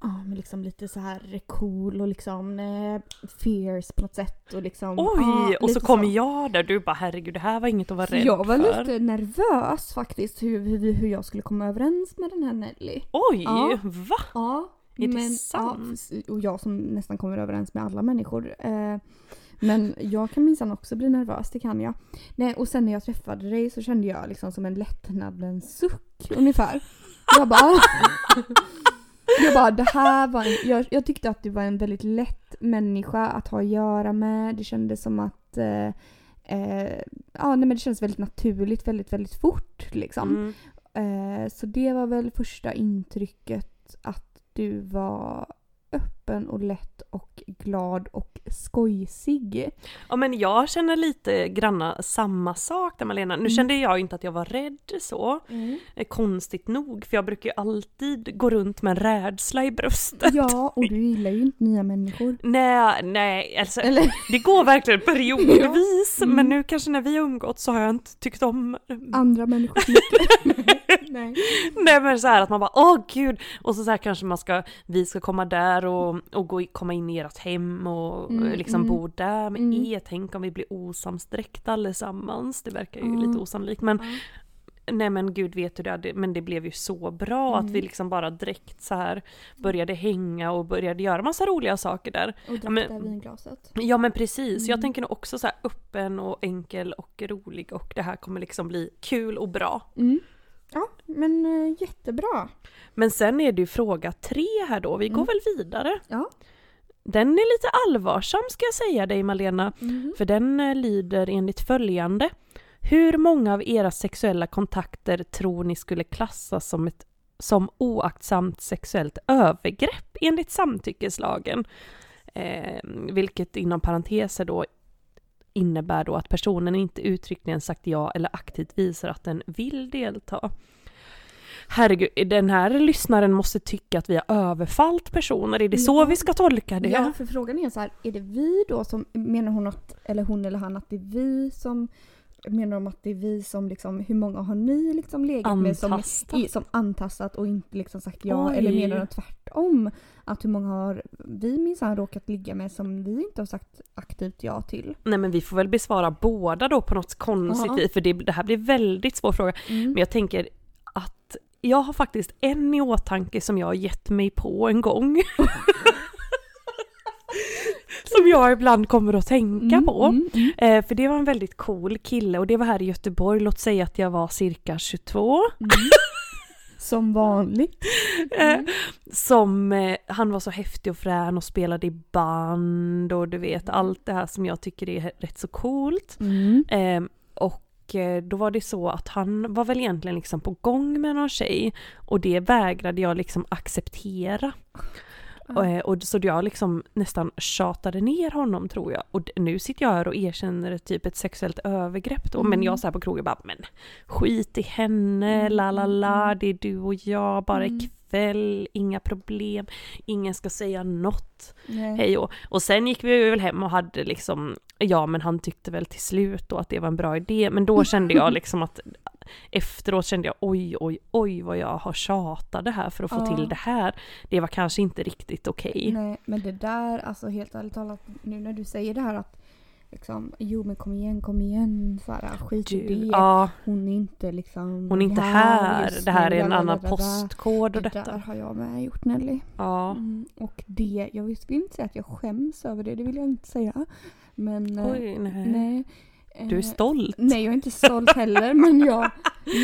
Ja men liksom lite så här cool och liksom eh, fierce på något sätt och liksom Oj! ja, och så kommer jag där, du bara herregud det här var inget att vara rädd Jag var för. lite nervös faktiskt hur, hur, hur jag skulle komma överens med den här Nelly. Oj! Ja. Va? Ja. Är det men, sant? Ja, och jag som nästan kommer överens med alla människor. Eh, men jag kan minsann också bli nervös, det kan jag. Nej, och sen när jag träffade dig så kände jag liksom som en lättnadens suck ungefär. Jag bara... jag bara, det här var en, jag, jag tyckte att du var en väldigt lätt människa att ha att göra med. Det kändes som att eh, eh, ja, nej, men det kändes väldigt naturligt, väldigt, väldigt fort liksom. Mm. Eh, så det var väl första intrycket att du var öppen och lätt och glad och skojsig. Ja men jag känner lite granna samma sak där Malena. Nu Mm. kände jag inte att jag var rädd så, eh, konstigt nog, för jag brukar ju alltid gå runt med en rädsla i bröstet. Ja, och du gillar ju inte nya människor. Nej, nej, alltså Eller? det går verkligen periodvis, Mm. men nu kanske när vi har umgått så har jag inte tyckt om Andra människor så mycket. Nej. Nej men så här att man bara åh gud och så, så här kanske man ska, vi ska komma där och, och gå, komma in i ert hem och Mm, liksom mm. bo där med Mm. er, tänk om vi blir osams direkt allesammans, det verkar ju Ja. lite osannolikt men nej men gud vet du det, det- men det blev ju så bra att vi liksom bara direkt så här började hänga och började göra massa roliga saker där. Och drack men- det vinglaset. Ja men precis, jag Mm. tänker nog också så öppen och enkel och rolig och det här kommer liksom bli kul och bra. Mm. Ja, men eh, jättebra. Men sen är det ju fråga tre här då, vi går Mm. väl vidare. Ja. Den är lite allvarsam ska jag säga dig Malena, Mhm. för den eh, lyder enligt följande. Hur många av era sexuella kontakter tror ni skulle klassas som ett som oaktsamt sexuellt övergrepp enligt samtyckeslagen? Eh, vilket inom parenteser då innebär då att personen inte uttryckligen sagt ja eller aktivt visar att den vill delta. Herregud, den här lyssnaren måste tycka att vi har överfallt personer, är det så Ja. vi ska tolka det? Ja, för frågan är så här, är det vi då som, menar hon att, eller hon eller han att det är vi som, menar de att det är vi som liksom, hur många har ni liksom legat med som, Antastat. som antastat och inte liksom sagt ja? Oj. Eller menar de tvärtom? Att hur många har vi minsann råkat ligga med som vi inte har sagt aktivt ja till? Nej men vi får väl besvara båda då på något konstigt Ja. vis, för det, det här blir väldigt svår fråga. Men jag tänker att jag har faktiskt en i åtanke som jag har gett mig på en gång. som jag ibland kommer att tänka på. Mm, mm. Eh, för det var en väldigt cool kille och det var här i Göteborg, låt säga att jag var cirka 22. Som vanligt. Eh, som, eh, han var så häftig och frän och spelade i band och du vet allt det här som jag tycker är rätt så coolt. Mm. Eh, och eh, då var det så att han var väl egentligen liksom på gång med någon tjej och det vägrade jag liksom acceptera. Och, eh, och så jag liksom nästan tjatade ner honom tror jag. Och nu sitter jag här och erkänner typ ett sexuellt övergrepp då. Men Mm. jag så här på krogen bara, men skit i henne, la la la, det är du och jag, bara Mm. ikväll, inga problem, ingen ska säga något Nej. hej och, och sen gick vi väl hem och hade liksom, ja men han tyckte väl till slut då att det var en bra idé, men då kände jag liksom att efteråt kände jag oj oj oj vad jag har tjatade här för att få Ja. till det här. Det var kanske inte riktigt okej. Nej, men det där, alltså helt ärligt talat, nu när du säger det här att liksom, jo men kom igen, kom igen, här, skit i det. Ja, Hon är inte liksom hon är inte här, just det här är en annan postkod och Det detta. där har jag med gjort Nelly. Ja. Mm, och det, jag vill inte säga att jag skäms över det, det vill jag inte säga. Men eh, Oj, nej. nej. Du är Eh, stolt. Nej, jag är inte stolt heller men jag,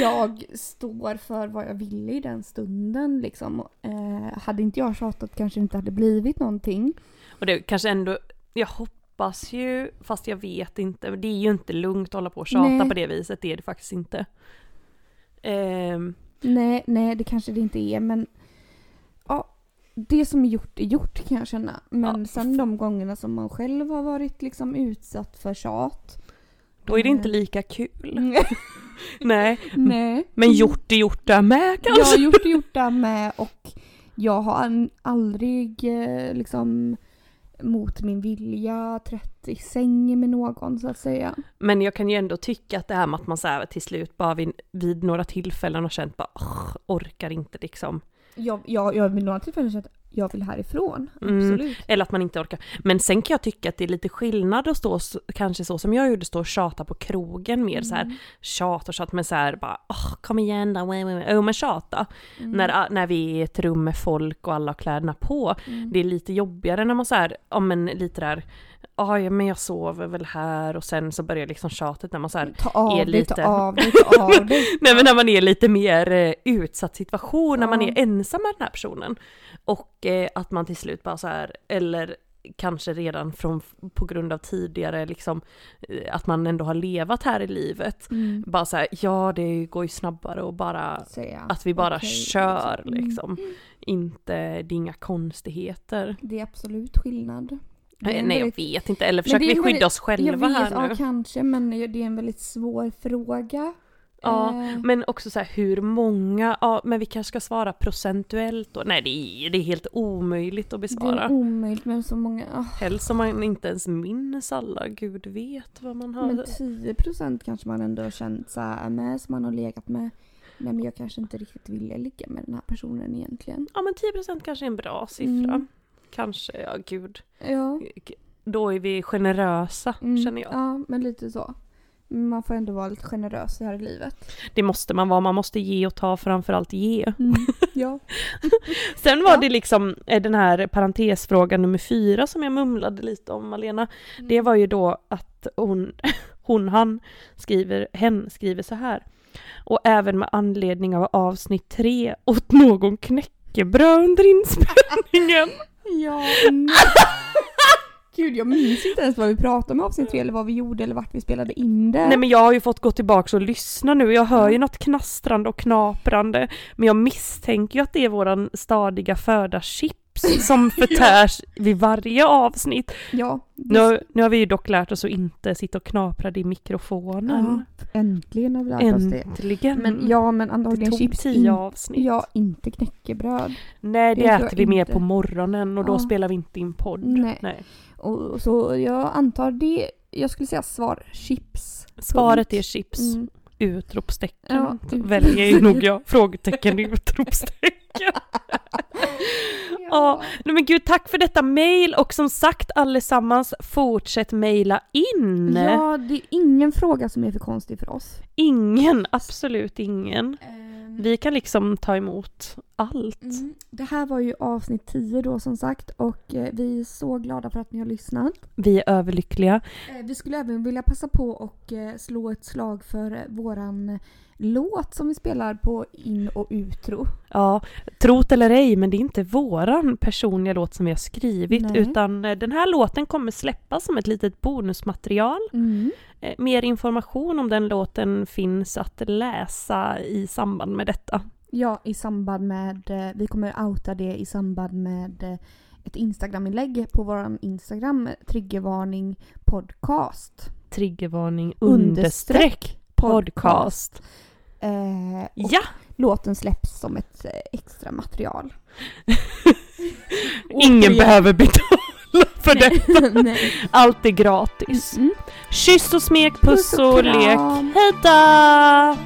jag står för vad jag ville i den stunden. Liksom. Eh, hade inte jag tjatat kanske det inte hade blivit någonting. Och det kanske ändå, jag hoppas ju, fast jag vet inte, det är ju inte lugnt att hålla på och tjata Nej. på det viset, det är det faktiskt inte. Ehm, Nej, nej det kanske det inte är men ja, det som är gjort är gjort kan jag känna. Men Ja. sen de gångerna som man själv har varit liksom utsatt för tjat. Då är det inte eh, lika kul. Nej, Nej. men gjort är gjort där med Jag kanske. har gjort det gjort där med och jag har aldrig eh, liksom mot min vilja trätt i säng med någon så att säga. Men jag kan ju ändå tycka att det här med att man så här till slut bara vid, vid några tillfällen har känt bara "Åh, orkar inte liksom. Jag, jag, jag vid några tillfällen känt jag vill härifrån. Mm. Absolut. Eller att man inte orkar. Men sen kan jag tycka att det är lite skillnad att stå, kanske så som jag gjorde, stå och tjata på krogen mer så här tjat och tjat men så här bara åh kom igen då, oh, men tjata. När, när vi är i ett rum med folk och alla har kläderna på. Det är lite jobbigare när man så här, ja men lite där, "Ah, ja men jag sover väl här och sen så börjar liksom tjatet när man så här Ta av är lite- ta av ta av. Nej men när man är lite mer eh, utsatt situation, när man Ja. är ensam med den här personen. Och eh, att man till slut bara så här, eller kanske redan från, på grund av tidigare liksom, eh, att man ändå har levat här i livet. Mm. Bara så här, ja det går ju snabbare och bara, Säga. att vi bara Okej, kör liksom. Mm. liksom. Inte, det är inga konstigheter. Det är absolut skillnad. Det är Nej, jag vet inte, eller försöker det vi skydda väldigt- oss själva vet, här nu? Ja kanske men det är en väldigt svår fråga. Ja, Eh, men också så här hur många, ja men vi kanske ska svara procentuellt då? Nej det är, det är helt omöjligt att det besvara. är omöjligt med så många. ah, Helst som man inte ens minns alla, gud vet vad man har. Men 10% kanske man ändå har känt så här med som man har legat med. Nej men jag kanske inte riktigt ville ligga med den här personen egentligen. Ja men 10% kanske är en bra siffra. Mm. Kanske, ja gud. Ja. Då är vi generösa Mm, känner jag. Ja men lite så. man får ändå vara lite generös här i livet. Det måste man vara, man måste ge och ta, framförallt ge. Ja. Sen var Ja. det liksom eh, den här parentesfrågan nummer fyra som jag mumlade lite om Malena. Det var ju då att hon, hon han skriver, hen skriver så här. Och även med anledning av avsnitt tre åt någon knäckebröd under inspelningen. Ja. Gud, jag minns inte ens vad vi pratade om i avsnitt tre eller vad vi gjorde eller vart vi spelade in det. Nej men jag har ju fått gå tillbaka och lyssna nu, jag hör ju något knastrande och knaprande. Men jag misstänker ju att det är våran stadiga föda chips som förtärs vid varje avsnitt. Ja. Nu, nu har vi ju dock lärt oss att inte sitta och knapra i mikrofonen. ja. Äntligen har vi lärt oss det. Äntligen! Men ja, men det antagligen tog chips. tio avsnitt. Ja, inte knäckebröd. Nej det, det äter vi mer på morgonen och då Ja. spelar vi inte in podd. Nej. Och så jag antar det, jag skulle säga svar chips. Svaret är chips. Mm. Utropstecken. Ja, ut- Väljer nog jag. Frågetecken, utropstecken. Ja, nej men gud tack för detta mail och som sagt allesammans fortsätt mejla in. Ja, det är ingen fråga som är för konstig för oss. Ingen, absolut ingen. Vi kan liksom ta emot allt. Mm. Det här var ju avsnitt 10 då som sagt och eh, vi är så glada för att ni har lyssnat. Vi är överlyckliga. Eh, vi skulle även vilja passa på och eh, slå ett slag för våran låt som vi spelar på in och utro. Ja, trot eller ej, men det är inte våran personliga låt som vi har skrivit Nej. utan eh, den här låten kommer släppas som ett litet bonusmaterial. Eh, Mer information om den låten finns att läsa i samband med detta. Ja, i samband med, eh, vi kommer outa det i samband med ett Instagram-inlägg på våran Instagram, Triggervarning podcast. Triggervarning understreck podcast. Eh, Ja, låten släpps som ett eh, extra material. ingen behöver betala för det. Nej. Allt är gratis. Mm. Kyss och smek, puss Puss och och lek. Hejdå!